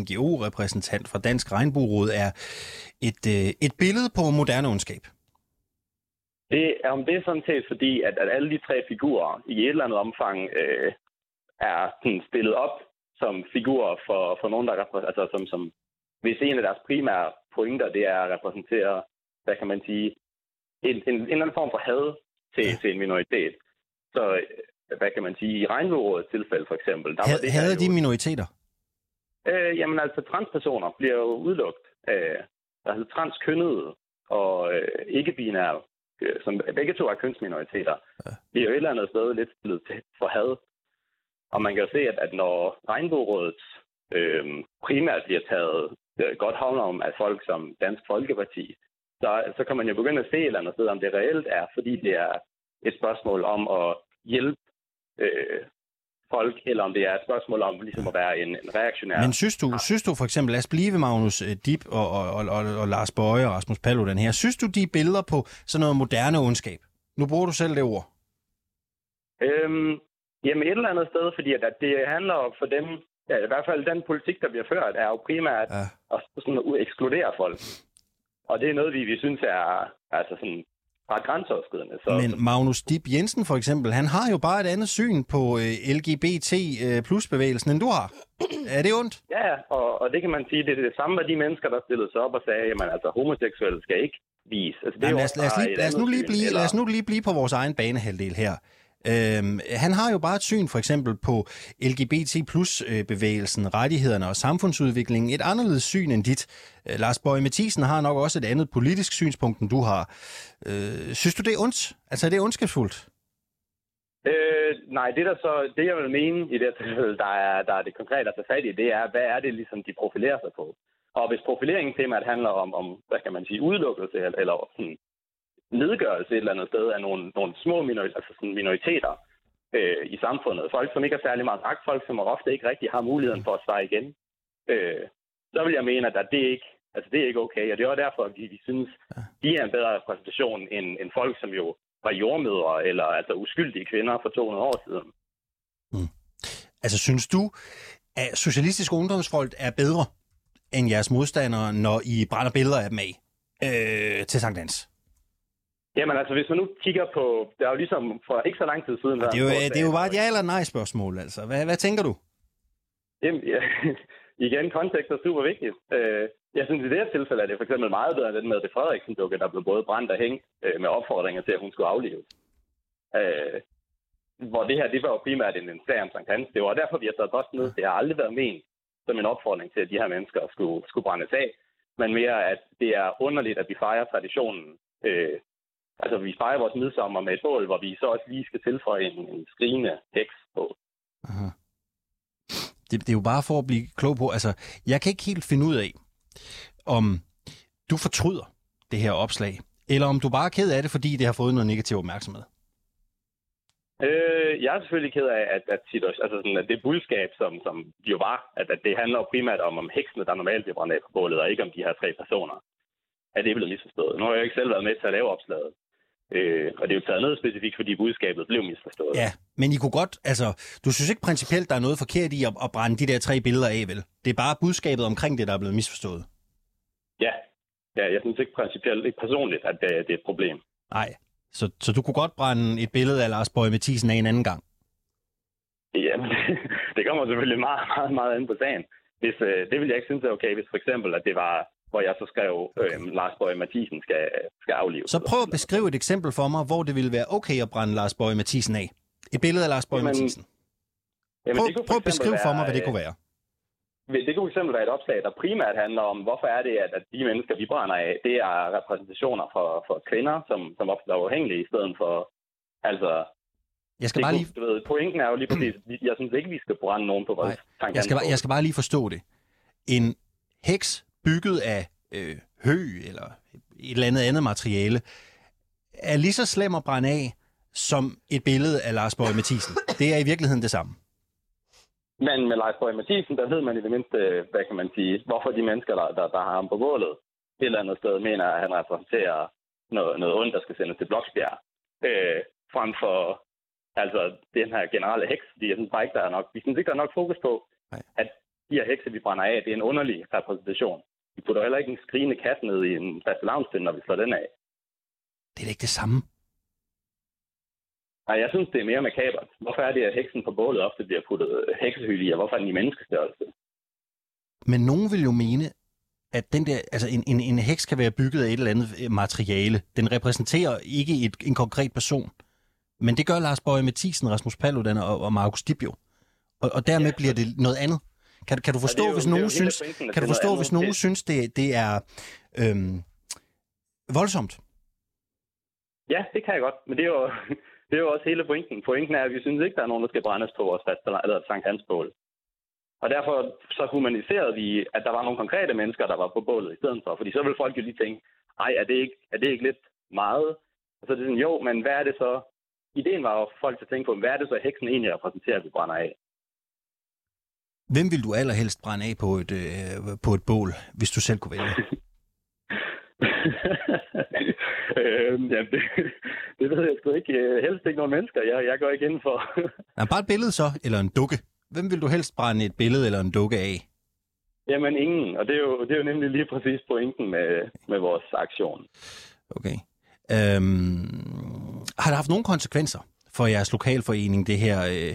NGO-repræsentant fra Dansk Regnbueråd, er et, øh, et billede på moderne ondskab? Det er om det er sådan set fordi, at, at alle de tre figurer i et eller andet omfang øh, er sådan, stillet op som figurer for, for nogen, der altså, som, som hvis en af deres primære pointer, det er at repræsentere, hvad kan man sige, en, en, en eller anden form for had til, ja. til en minoritet. Så hvad kan man sige, i regnbuerådets tilfælde for eksempel... Der had, var det havde de minoriteter? Øh, jamen altså, transpersoner bliver jo udelukket. Øh, altså transkønnede og øh, ikke-binære, øh, som begge to er kønsminoriteter, ja. bliver jo et eller andet sted lidt blevet til for had. Og man kan jo se, at, at når regnbuerådet øh, primært bliver taget øh, godt havner om, at folk som Dansk Folkeparti, så, så kan man jo begynde at se et eller andet sted, om det reelt er, fordi det er et spørgsmål om at hjælpe øh, folk, eller om det er et spørgsmål om ligesom at være en, en reaktionær... Men synes du, synes du for eksempel, lad os blive Magnus øh, Dip og, og, og, og, og Lars Bøje og Rasmus Paludan her, synes du, de billeder på sådan noget moderne ondskab? Nu bruger du selv det ord. Øhm, jamen et eller andet sted, fordi at, at det handler for dem Ja, i hvert fald den politik, der bliver ført, er jo primært ja. at sådan ekskludere folk. Og det er noget, vi, vi synes er altså sådan ret grænseoverskridende. Så... Men Magnus Dib Jensen for eksempel, han har jo bare et andet syn på øh, LGBT øh, plus bevægelsen, end du har. er det ondt? Ja, og, og det kan man sige, det er det samme med de mennesker, der stillede sig op og sagde, at altså homoseksuelle skal ikke vise. Altså, det Jamen, lad, os, lad, os lige, lad, os nu lige blive, eller... lad os nu lige blive på vores egen banehalvdel her. Øhm, han har jo bare et syn for eksempel på LGBT plus øh, bevægelsen, rettighederne og samfundsudviklingen. Et anderledes syn end dit. Øh, Lars Bøge Mathisen har nok også et andet politisk synspunkt, end du har. Øh, synes du, det er ondt? Altså, er det ondskabsfuldt? Øh, nej, det der så, det jeg vil mene i det tilfælde, der er, der er det konkrete at tage fat i, det er, hvad er det ligesom, de profilerer sig på? Og hvis profileringen primært handler om, om hvad kan man sige, udelukkelse eller, eller sådan, nedgørelse et eller andet sted af nogle, nogle små minoriteter, altså sådan minoriteter øh, i samfundet. Folk, som ikke har særlig meget magt, folk, som ofte ikke rigtig har muligheden for at svare igen. Øh, så vil jeg mene, at det er ikke, altså det er ikke okay. Og det er også derfor, at vi, vi synes, de er en bedre repræsentation end, end folk, som jo var jordmødre eller altså uskyldige kvinder for 200 år siden. Mm. Altså synes du, at Socialistisk Ungdomsfolk er bedre end jeres modstandere, når I brænder billeder af dem af øh, til Sankt Dans? Jamen altså, hvis man nu kigger på... Det er jo ligesom for ikke så lang tid siden... det, er jo, det er jo bare et ja eller nej spørgsmål, altså. Hvad, hvad tænker du? Jamen, ja, igen, kontekst er super vigtigt. Øh, jeg synes, i det her tilfælde er det for eksempel meget bedre end den med det Frederiksen-dukke, der blev både brændt og hængt øh, med opfordringer til, at hun skulle aflives. Øh, hvor det her, det var jo primært en, en sag om Sankt Hans. Det var derfor, vi har taget posten ned. Det har aldrig været ment som en opfordring til, at de her mennesker skulle, skulle brændes af, men mere, at det er underligt, at vi fejrer traditionen øh, Altså, vi fejrer vores midsommer med et bål, hvor vi så også lige skal tilføje en, en skrigende heks på. Aha. Det, det er jo bare for at blive klog på, altså, jeg kan ikke helt finde ud af, om du fortryder det her opslag, eller om du bare er ked af det, fordi det har fået noget negativ opmærksomhed. Øh, jeg er selvfølgelig ked af, at, at, situation, altså sådan, at det budskab, som, som jo var, at, at det handler jo primært om, om heksene, der normalt bliver brændt af på bålet, og ikke om de her tre personer, at det er blevet misforstået. Nu har jeg ikke selv været med til at lave opslaget. Øh, og det er jo taget ned specifikt, fordi budskabet blev misforstået. Ja, men I kunne godt, altså, du synes ikke principielt, der er noget forkert i at, at brænde de der tre billeder af, vel? Det er bare budskabet omkring det, der er blevet misforstået. Ja, ja jeg synes ikke principielt, ikke personligt, at det, det er et problem. Nej, så, så du kunne godt brænde et billede af Lars Bøge Mathisen af en anden gang? Jamen, det kommer selvfølgelig meget, meget, meget an på sagen. Hvis, øh, det vil jeg ikke synes er okay, hvis for eksempel, at det var, hvor jeg så skrev, øh, Lars Bøge Mathisen skal, skal aflives. Så prøv at beskrive et eksempel for mig, hvor det ville være okay at brænde Lars Bøge Mathisen af. Et billede af Lars Bøge Jamen, Mathisen. Jamen, Prøv, prøv at beskrive for mig, hvad det være, kunne være. øh, Det kunne eksempel være et opslag, der primært handler om, hvorfor er det, at, at de mennesker, vi brænder af, det er repræsentationer for, for kvinder, som, som ofte er uafhængige, i stedet for, altså, Jeg skal det bare kunne, lige, du ved, pointen er jo lige præcis, jeg synes ikke, vi skal brænde nogen på vores Nej, jeg skal, bare, jeg skal bare lige forstå det. En heks bygget af øh, hø eller et eller andet andet materiale er lige så slem at brænde af som et billede af Lars Bøge Mathisen. Det er i virkeligheden det samme. Men med Leif Bøge Mathisen, der ved man i det mindste, hvad kan man sige, hvorfor de mennesker, der, der, der har ham på bålet, et eller andet sted mener, at han repræsenterer noget, noget ondt, der skal sendes til Bloksbjerg, øh, frem for altså, den her generelle heks, fordi jeg synes bare ikke, der er nok, vi synes ikke, der er nok fokus på, Nej. at de her hekse, vi brænder af, det er en underlig repræsentation. Vi putter heller ikke en skrigende kat ned i en fast når vi slår den af. Det er da ikke det samme. Nej, jeg synes, det er mere makabert. Hvorfor er det, at heksen på bålet ofte bliver puttet heksehylde i, og hvorfor er den i menneskestørrelse? Men nogen vil jo mene, at den der, altså en, en, en heks kan være bygget af et eller andet øh, materiale. Den repræsenterer ikke et, en konkret person. Men det gør Lars Bøge Mathisen, Rasmus Paludan og, og Markus Dibjo. Og, og dermed Ja. bliver det noget andet. Kan, kan du forstå, er jo- hvis nogen synes, pointen, kan du forstå, hvis nogen synes, det, det er øhm, voldsomt? Ja, det kan jeg godt, men det er jo, det er jo også hele pointen. Pointen er, at vi synes ikke, der er nogen, der skal brændes på vores fast eller Sankt Hans bål. Og derfor så humaniserede vi, at der var nogle konkrete mennesker, der var på bålet i stedet for. Fordi så vil folk jo lige tænke, ej, er det ikke, er det ikke lidt meget? Og så er det sådan, jo, men hvad er det så? Ideen var jo for folk til at tænke på, hvad er det så, heksen egentlig repræsenterer, vi brænder af? Hvem vil du allerhelst brænde af på et, øh, på et bål, hvis du selv kunne vælge? øhm, ja, det, det ved jeg sgu ikke. Øh, Helst ikke nogen mennesker. Jeg, jeg går ikke ind for. Nej, bare et billede så, eller en dukke. Hvem vil du helst brænde et billede eller en dukke af? Jamen ingen. Og det er, jo, det er jo nemlig lige præcis pointen med, med vores aktion. Okay. Øhm, har det haft nogle konsekvenser for jeres lokalforening, det her? Øh,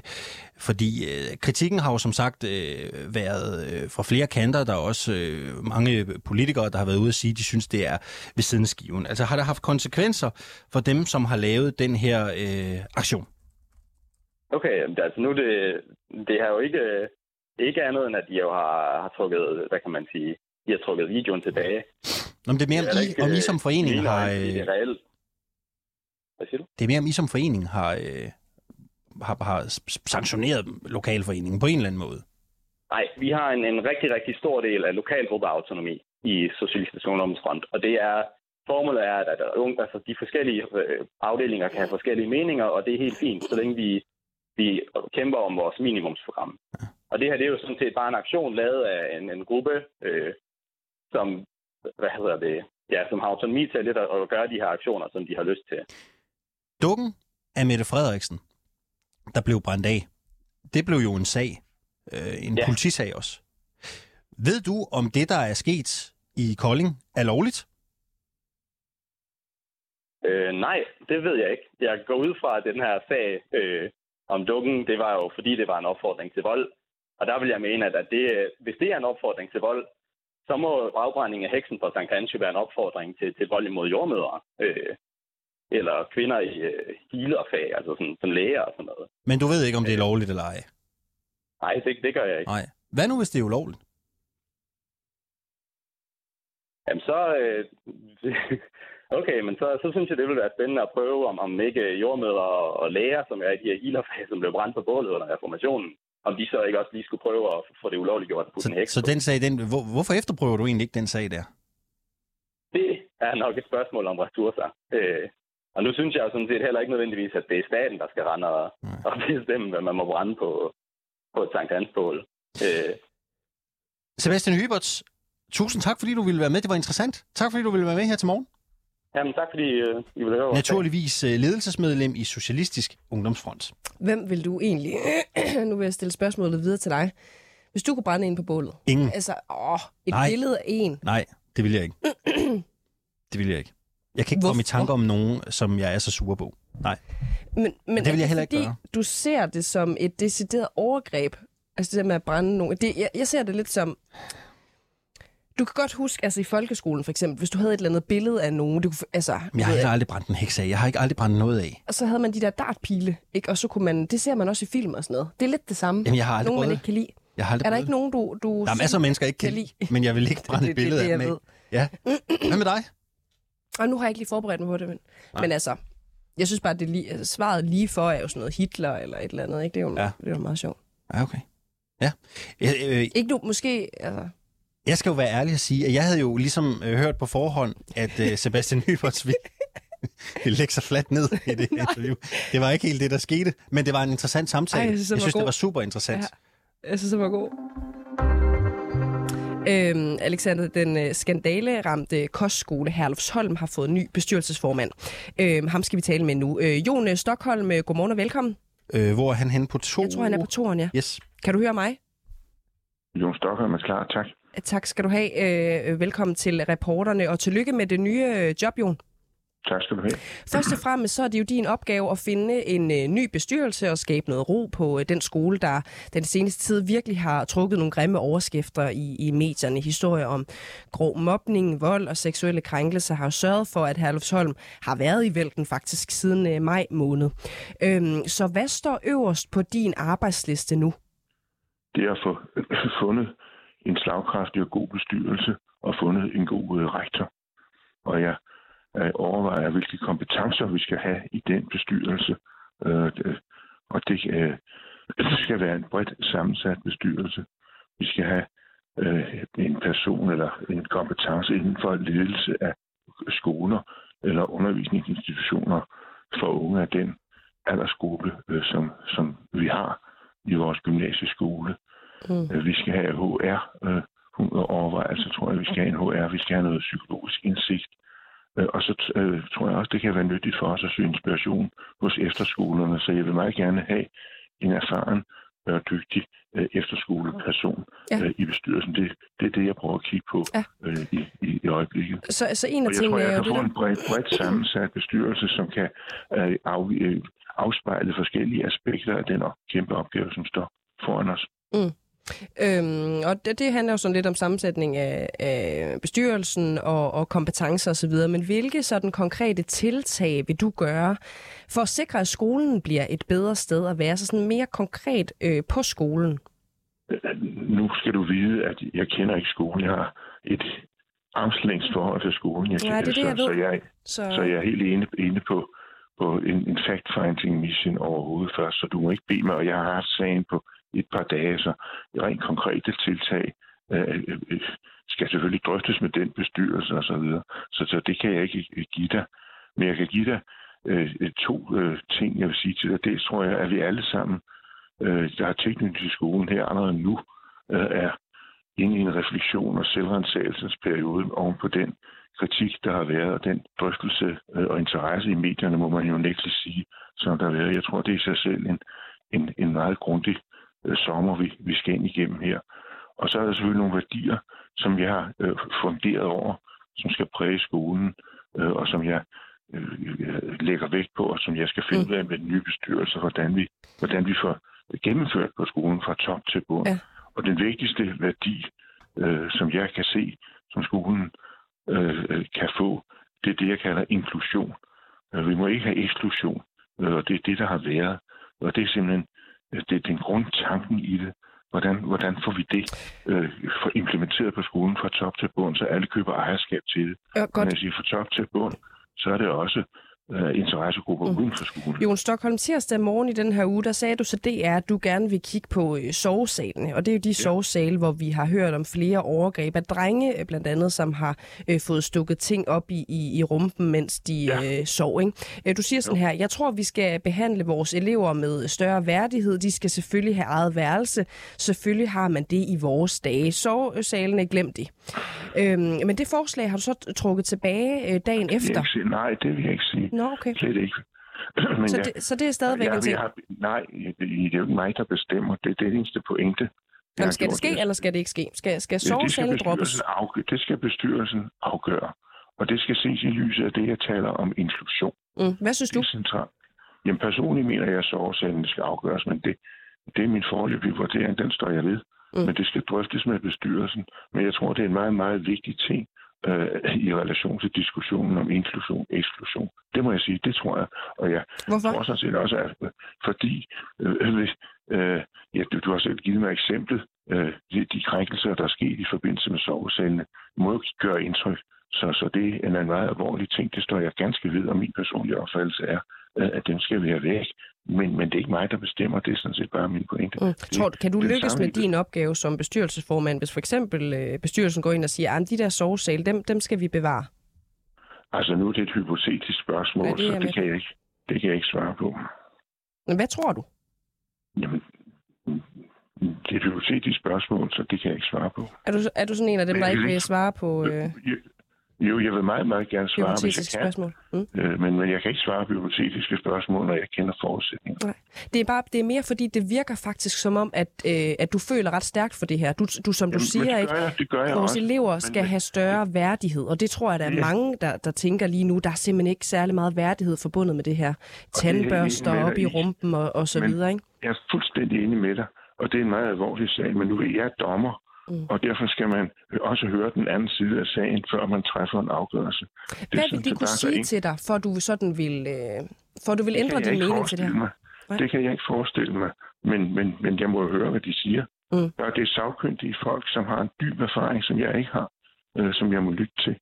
fordi øh, kritikken har jo som sagt øh, været øh, fra flere kanter. Der er også øh, mange politikere, der har været ude og sige, at de synes, det er ved siden af skiven. Altså har det haft konsekvenser for dem, som har lavet den her øh, aktion? Okay, altså nu det, det har jo ikke, ikke andet end, at de jo har, har trukket, hvad kan man sige, de har trukket videoen tilbage. Nå, men det er mere, om I, om I øh, som forening mine har... Øh, Det er reelt. Hvad siger du? det er mere, om I som forening har, øh, har, har sanktioneret lokalforeningen på en eller anden måde. Nej, vi har en, en rigtig, rigtig stor del af lokalgruppeautonomi i Socialistisk Ungdomsfront, og det er Formålet er, at, at unge, altså de forskellige øh, afdelinger kan have forskellige meninger, og det er helt fint, så længe vi, vi kæmper om vores minimumsprogram. Og det her det er jo sådan set bare en aktion lavet af en, en gruppe, øh, som, hvad hedder det, ja, som har autonomi til lidt at, at gøre de her aktioner, som de har lyst til. Dukken af Mette Frederiksen, der blev brændt af, det blev jo en sag. Øh, en Ja. politisag også. Ved du, om det, der er sket i Kolding, er lovligt? Øh, nej, det ved jeg ikke. Jeg går ud fra, at den her sag øh, om dukken, det var jo fordi, det var en opfordring til vold. Og der vil jeg mene, at, det, hvis det er en opfordring til vold, så må afbrænding af heksen på Sankt Hans være en opfordring til, til vold imod jordmødre. Øh, eller kvinder i øh, healerfag, altså sådan, som læger og sådan noget. Men du ved ikke, om det er lovligt eller ej? Nej, det, det gør jeg ikke. Nej. Hvad nu, hvis det er ulovligt? Jamen så, øh, Okay, men så, så synes jeg, det vil være spændende at prøve, om, om ikke jordmøder og, og læger, som er i de her healerfag, som blev brændt på bålet under reformationen, om de så ikke også lige skulle prøve at få det ulovligt gjort Så, en heks så den sag, den, hvor, hvorfor efterprøver du egentlig ikke den sag der? Det er nok et spørgsmål om ressourcer. Øh, og nu synes jeg jo sådan set heller ikke nødvendigvis, at det er staten, der skal rende og, og bestemme, hvad man må brænde på, på et Sankt Hans bål. Øh, Sebastian Hyberts, tusind tak, fordi du ville være med. Det var interessant. Tak, fordi du ville være med her til morgen. jamen tak, fordi øh, I vil høre. Naturligvis øh, ledelsesmedlem i Socialistisk Ungdomsfront. Hvem vil du egentlig... nu vil jeg stille spørgsmålet videre til dig. Hvis du kunne brænde en på bålet. Ingen. Altså, åh, et Nej. billede af en. Nej, det vil jeg ikke. det vil jeg ikke. Jeg kan ikke komme i Hvorfor? tanke om nogen, som jeg er så sur på. Nej. Men, men det vil jeg heller ikke gøre. du ser det som et decideret overgreb. Altså det der med at brænde nogen. Det, jeg, jeg ser det lidt som... Du kan godt huske, altså i folkeskolen for eksempel, hvis du havde et eller andet billede af nogen, du kunne, altså, Men jeg har heller aldrig brændt en heks af. Jeg har ikke aldrig brændt noget af. og så havde man de der dartpile, ikke? og så kunne man, det ser man også i film og sådan noget. Det er lidt det samme. Jamen, jeg har aldrig nogen, man ikke kan lide. Jeg har aldrig Er der ikke nogen, du, du Der er masser af mennesker, jeg ikke kan kan lide, men jeg vil ikke brænde det- et det billede det, af dem jeg af. ved. Ja. Hvad med dig? Og nu har jeg ikke lige forberedt mig på det, men, men altså, jeg synes bare, at det lige, altså, svaret lige for er jo sådan noget Hitler eller et eller andet, ikke? Det er jo, Ja. det er jo meget sjovt. Ja, okay. Ja. Jeg, øh, Ikke nu, måske, altså, jeg skal jo være ærlig og sige, at jeg havde jo ligesom øh, hørt på forhånd, at øh, Sebastian Nyberts ville, lægge sig fladt ned i det interview. Det var ikke helt det, der skete, men det var en interessant samtale. Ej, jeg synes, jeg synes det var super interessant. Ja. jeg synes, det var god. Øhm, Alexander, den øh, skandaleramte kostskole Herlufsholm har fået ny bestyrelsesformand. Øhm, ham skal vi tale med nu. Øh, Jon øh, Stockholm, øh, godmorgen og velkommen. Øh, hvor er han henne på to? Jeg tror, han er på toren, ja. Yes. Kan du høre mig? Jon Stockholm er klar, tak. Tak skal du have. Øh, velkommen til reporterne, og tillykke med det nye øh, job, Jon. Tak skal du have. Først og fremmest så er det jo din opgave at finde en øh, ny bestyrelse og skabe noget ro på øh, den skole, der den seneste tid virkelig har trukket nogle grimme overskrifter i, i medierne. Historier om grov mobning, vold og seksuelle krænkelser har jo sørget for, at Herlufsholm har været i vælten faktisk siden øh, maj måned. Øhm, så hvad står øverst på din arbejdsliste nu? Det er at få fundet en slagkraftig og god bestyrelse og fundet en god øh, rektor. Og jeg øh, overvejer, hvilke kompetencer vi skal have i den bestyrelse. Øh, og det, øh, skal være en bredt sammensat bestyrelse. Vi skal have øh, en person eller en kompetence inden for ledelse af skoler eller undervisningsinstitutioner for unge af den aldersgruppe, øh, som, som vi har i vores gymnasieskole. Mm. Øh, Vi skal have HR øh, overvejelser, tror jeg. Vi skal have en HR, vi skal have noget psykologisk indsigt. Øh, Og så øh, tror jeg også, det kan være nyttigt for os at søge inspiration hos efterskolerne. Så jeg vil meget gerne have en erfaren og dygtig øh, efterskoleperson Ja. øh, i bestyrelsen. Det, det er det, jeg prøver at kigge på Ja. øh, i, i, i øjeblikket. Så, så en af Og jeg tror, tingene jeg er jo kan få en bredt, bredt sammensat bestyrelse, som kan øh, af, øh, afspejle forskellige aspekter af den kæmpe opgave, som står foran os. Øhm, og det, det handler jo sådan lidt om sammensætning af, af bestyrelsen og, og kompetencer osv., men hvilke sådan konkrete tiltag vil du gøre for at sikre, at skolen bliver et bedre sted at være, så sådan mere konkret øh, på skolen? Nu skal du vide, at jeg kender ikke skolen. Jeg har et armslængds forhold til skolen. Jeg Nej, det er det, så, jeg ved. Så jeg, Så, så jeg er helt inde, inde på, på en, en fact-finding mission overhovedet først, så du må ikke bede mig, og jeg har haft sagen på et par dage, så rent konkrete tiltag øh, øh, øh, skal selvfølgelig drøftes med den bestyrelse og så videre. Så, så det kan jeg ikke give dig. Men jeg kan give dig øh, øh, to øh, ting, jeg vil sige til dig. Det tror jeg, at vi alle sammen, øh, der har tilknytning til skolen her allerede nu, øh, er inde i en refleksion og selvrensagelsesperiode oven på den kritik, der har været, og den drøftelse øh, og interesse i medierne, må man jo nægteligt sige, som der har været. Jeg tror, det er i sig selv en, en, en meget grundig øh, sommer, vi, vi skal ind igennem her. Og så er der selvfølgelig nogle værdier, som jeg har øh, funderet over, som skal præge skolen, øh, og som jeg øh, lægger vægt på, og som jeg skal finde ud af med den nye bestyrelse, hvordan vi, hvordan vi får gennemført på skolen fra top til bund. Ja. Og den vigtigste værdi, øh, som jeg kan se, som skolen øh, øh, kan få, det er det, jeg kalder inklusion. Øh, vi må ikke have eksklusion, øh, og det er det, der har været. Og det er simpelthen det er den grundtanken i det. Hvordan, hvordan får vi det øh, for implementeret på skolen fra top til bund, så alle køber ejerskab til det? ja, godt. jeg siger fra top til bund, så er det også øh, interessegrupper mm. uden for skolen. Jon Stockholm, tirsdag morgen i den her uge, der sagde du så det er, at du gerne vil kigge på øh, sovesalene. Og det er jo de ja. sovesale, hvor vi har hørt om flere overgreb af drenge, øh, blandt andet, som har øh, fået stukket ting op i, i, i rumpen, mens de ja. øh, sov. Ikke? Øh, du siger sådan jo. her, jeg tror, vi skal behandle vores elever med større værdighed. De skal selvfølgelig have eget værelse. Selvfølgelig har man det i vores dage. Sovesalene, glem det. Øhm, men det forslag har du så trukket tilbage øh, dagen efter? Ikke. Nej, det vil jeg ikke sige. Nå, okay. Slet ikke. Men så, det, så det er stadigvæk jeg, en ting? Jeg har, nej, det, det er jo ikke mig, der bestemmer. Det er det eneste pointe. Men skal det ske, eller skal det ikke ske? Skal, skal sovesalen droppes? Afgøre, det skal bestyrelsen afgøre. Og det skal ses i lyset af det, jeg taler om inklusion. Mm. Hvad synes du? Det er centralt. Jamen personligt mener jeg, at sovesalen skal afgøres, men det, det er min forløbige vurdering, den står jeg ved. Mm. Men det skal drøftes med bestyrelsen. Men jeg tror, det er en meget, meget vigtig ting øh, i relation til diskussionen om inklusion og eksklusion. Det må jeg sige, det tror jeg. Og jeg Hvorfor? tror sådan set også, at fordi øh, hvis, øh, ja, du, du har selv givet mig eksemplet, øh, de, de krænkelser, der er sket i forbindelse med sovecellene, må ikke gøre indtryk. Så, så det er en meget alvorlig ting. Det står jeg ganske ved, og min personlige opfattelse er, øh, at dem skal have væk. Men, men det er ikke mig, der bestemmer. Det er sådan set bare min pointe. Mm. Tror, kan du det lykkes med din opgave som bestyrelsesformand, hvis for eksempel øh, bestyrelsen går ind og siger, at de der sovesale, dem, dem skal vi bevare? Altså nu er det et hypotetisk spørgsmål, Ja, det så jeg det med kan, jeg ikke, det kan jeg ikke svare på. Men hvad tror du? Jamen, det er et hypotetisk spørgsmål, så det kan jeg ikke svare på. Er du, er du sådan en af dem, der jeg ikke vil svare på øh, Jo, jeg vil meget, meget gerne svare, hvis jeg kan. spørgsmål? Mm. Øh, men, men jeg kan ikke svare på hypotetiske spørgsmål, når jeg kender forudsætningerne. Nej. Det er, bare, det er mere fordi, det virker faktisk som om, at, øh, at du føler ret stærkt for det her. Du, du som du Jamen, siger, det ikke? jeg, det gør jeg Vores også. elever Men- skal men- have større værdighed, og det tror jeg, der er Ja. mange, der, der tænker lige nu. Der er simpelthen ikke særlig meget værdighed forbundet med det her. det er Tandbørster op i. rumpen og, og så Men- videre, ikke? Jeg er fuldstændig enig med dig, og det er en meget alvorlig sag, men nu er jeg dommer, Mm. og derfor skal man også høre den anden side af sagen, før man træffer en afgørelse. Det Hvad sådan vil de kunne sige enkelt. til dig, for du sådan vil, øh, for du vil ændre din mening til det her? mig. Det kan jeg ikke forestille mig, men, men, men jeg må høre, hvad de siger. Mm. Og det er sagkyndige folk, som har en dyb erfaring, som jeg ikke har, øh, som jeg må lytte til.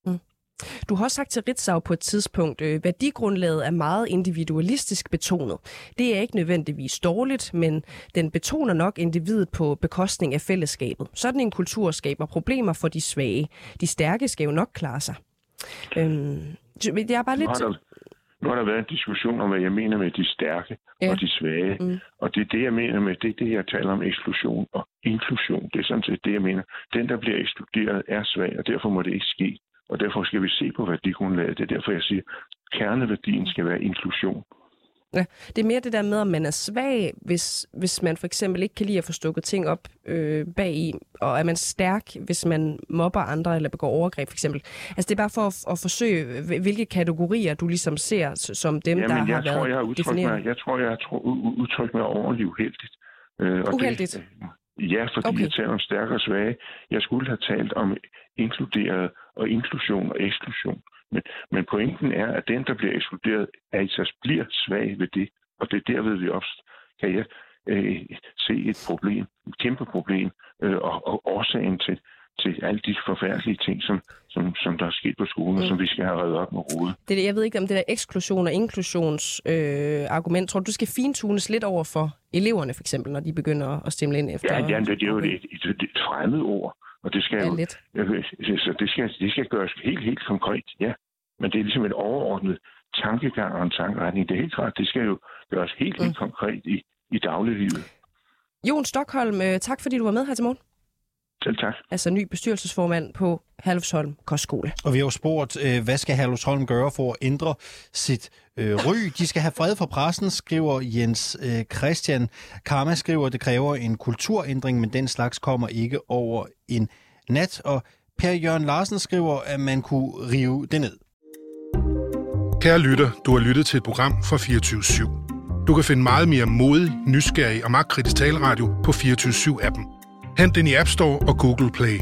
Du har også sagt til Ritzau på et tidspunkt, øh, værdigrundlaget er meget individualistisk betonet. Det er ikke nødvendigvis dårligt, men den betoner nok individet på bekostning af fællesskabet. Sådan en kultur skaber problemer for de svage. De stærke skal jo nok klare sig. Øhm, jeg er bare Nu har, lidt... der, nu har der været en diskussion om, hvad jeg mener med de stærke Ja. og de svage. Mm. Og det er det, jeg mener med, det er det, jeg taler om eksklusion og inklusion. Det er sådan set det, jeg mener. Den, der bliver ekskluderet, er svag, og derfor må det ikke ske. Og derfor skal vi se på værdigrundlaget. Det er derfor, jeg siger, kerneværdien skal være inklusion. Ja, det er mere det der med, om man er svag, hvis, hvis man for eksempel ikke kan lide at få stukket ting op øh, bag i, og er man stærk, hvis man mobber andre eller begår overgreb for eksempel. Altså det er bare for at, at forsøge, hvil- hvilke kategorier du ligesom ser som dem, Jamen, der har tror, været jeg har defineret. mig, jeg tror, jeg har udtrykt mig overordentligt uheldigt. Øh, og Uheldigt? Det, ja, fordi okay. jeg taler om stærke og svage. Jeg skulle have talt om inkluderet og inklusion og eksklusion. Men, men pointen er, at den, der bliver ekskluderet, er i sig bliver svag ved det. Og det er derved, vi også kan jeg øh, se et problem, et kæmpe problem, øh, og, og årsagen til, til alle de forfærdelige ting, som, som, som der er sket på skolen, mm. og som vi skal have reddet op med rode. Det, er det- jeg ved ikke, om det der eksklusion og inklusions øh, argument, tror du, du skal fintunes lidt over for eleverne for eksempel, når de begynder at stemme ind efter? Ja, ja det, det er jo et, et, et, et fremmed ord, og det skal Ja, jo, lidt. øh, så det skal, det skal gøres helt, helt konkret, ja. Men det er ligesom et overordnet tankegang og en tankeretning. Det er helt klart, det skal jo gøres helt, helt Mm. konkret i, i dagliglivet. Jon Stockholm, øh, tak fordi du var med her til morgen. Selv tak. Altså ny bestyrelsesformand på Halvsholm Kostskole. Og vi har jo spurgt, øh, hvad skal Herlufsholm gøre for at ændre sit øh, ry? De skal have fred for pressen, skriver Jens øh, Christian. Karma skriver, det kræver en kulturændring, men den slags kommer ikke over en nat. Og Per Jørgen Larsen skriver, at man kunne rive det ned. Kære lytter, du har lyttet til et program fra 24 /7. Du kan finde meget mere modig, nysgerrig og magtkritisk taleradio på 24 7 appen Hent den i App Store og Google Play.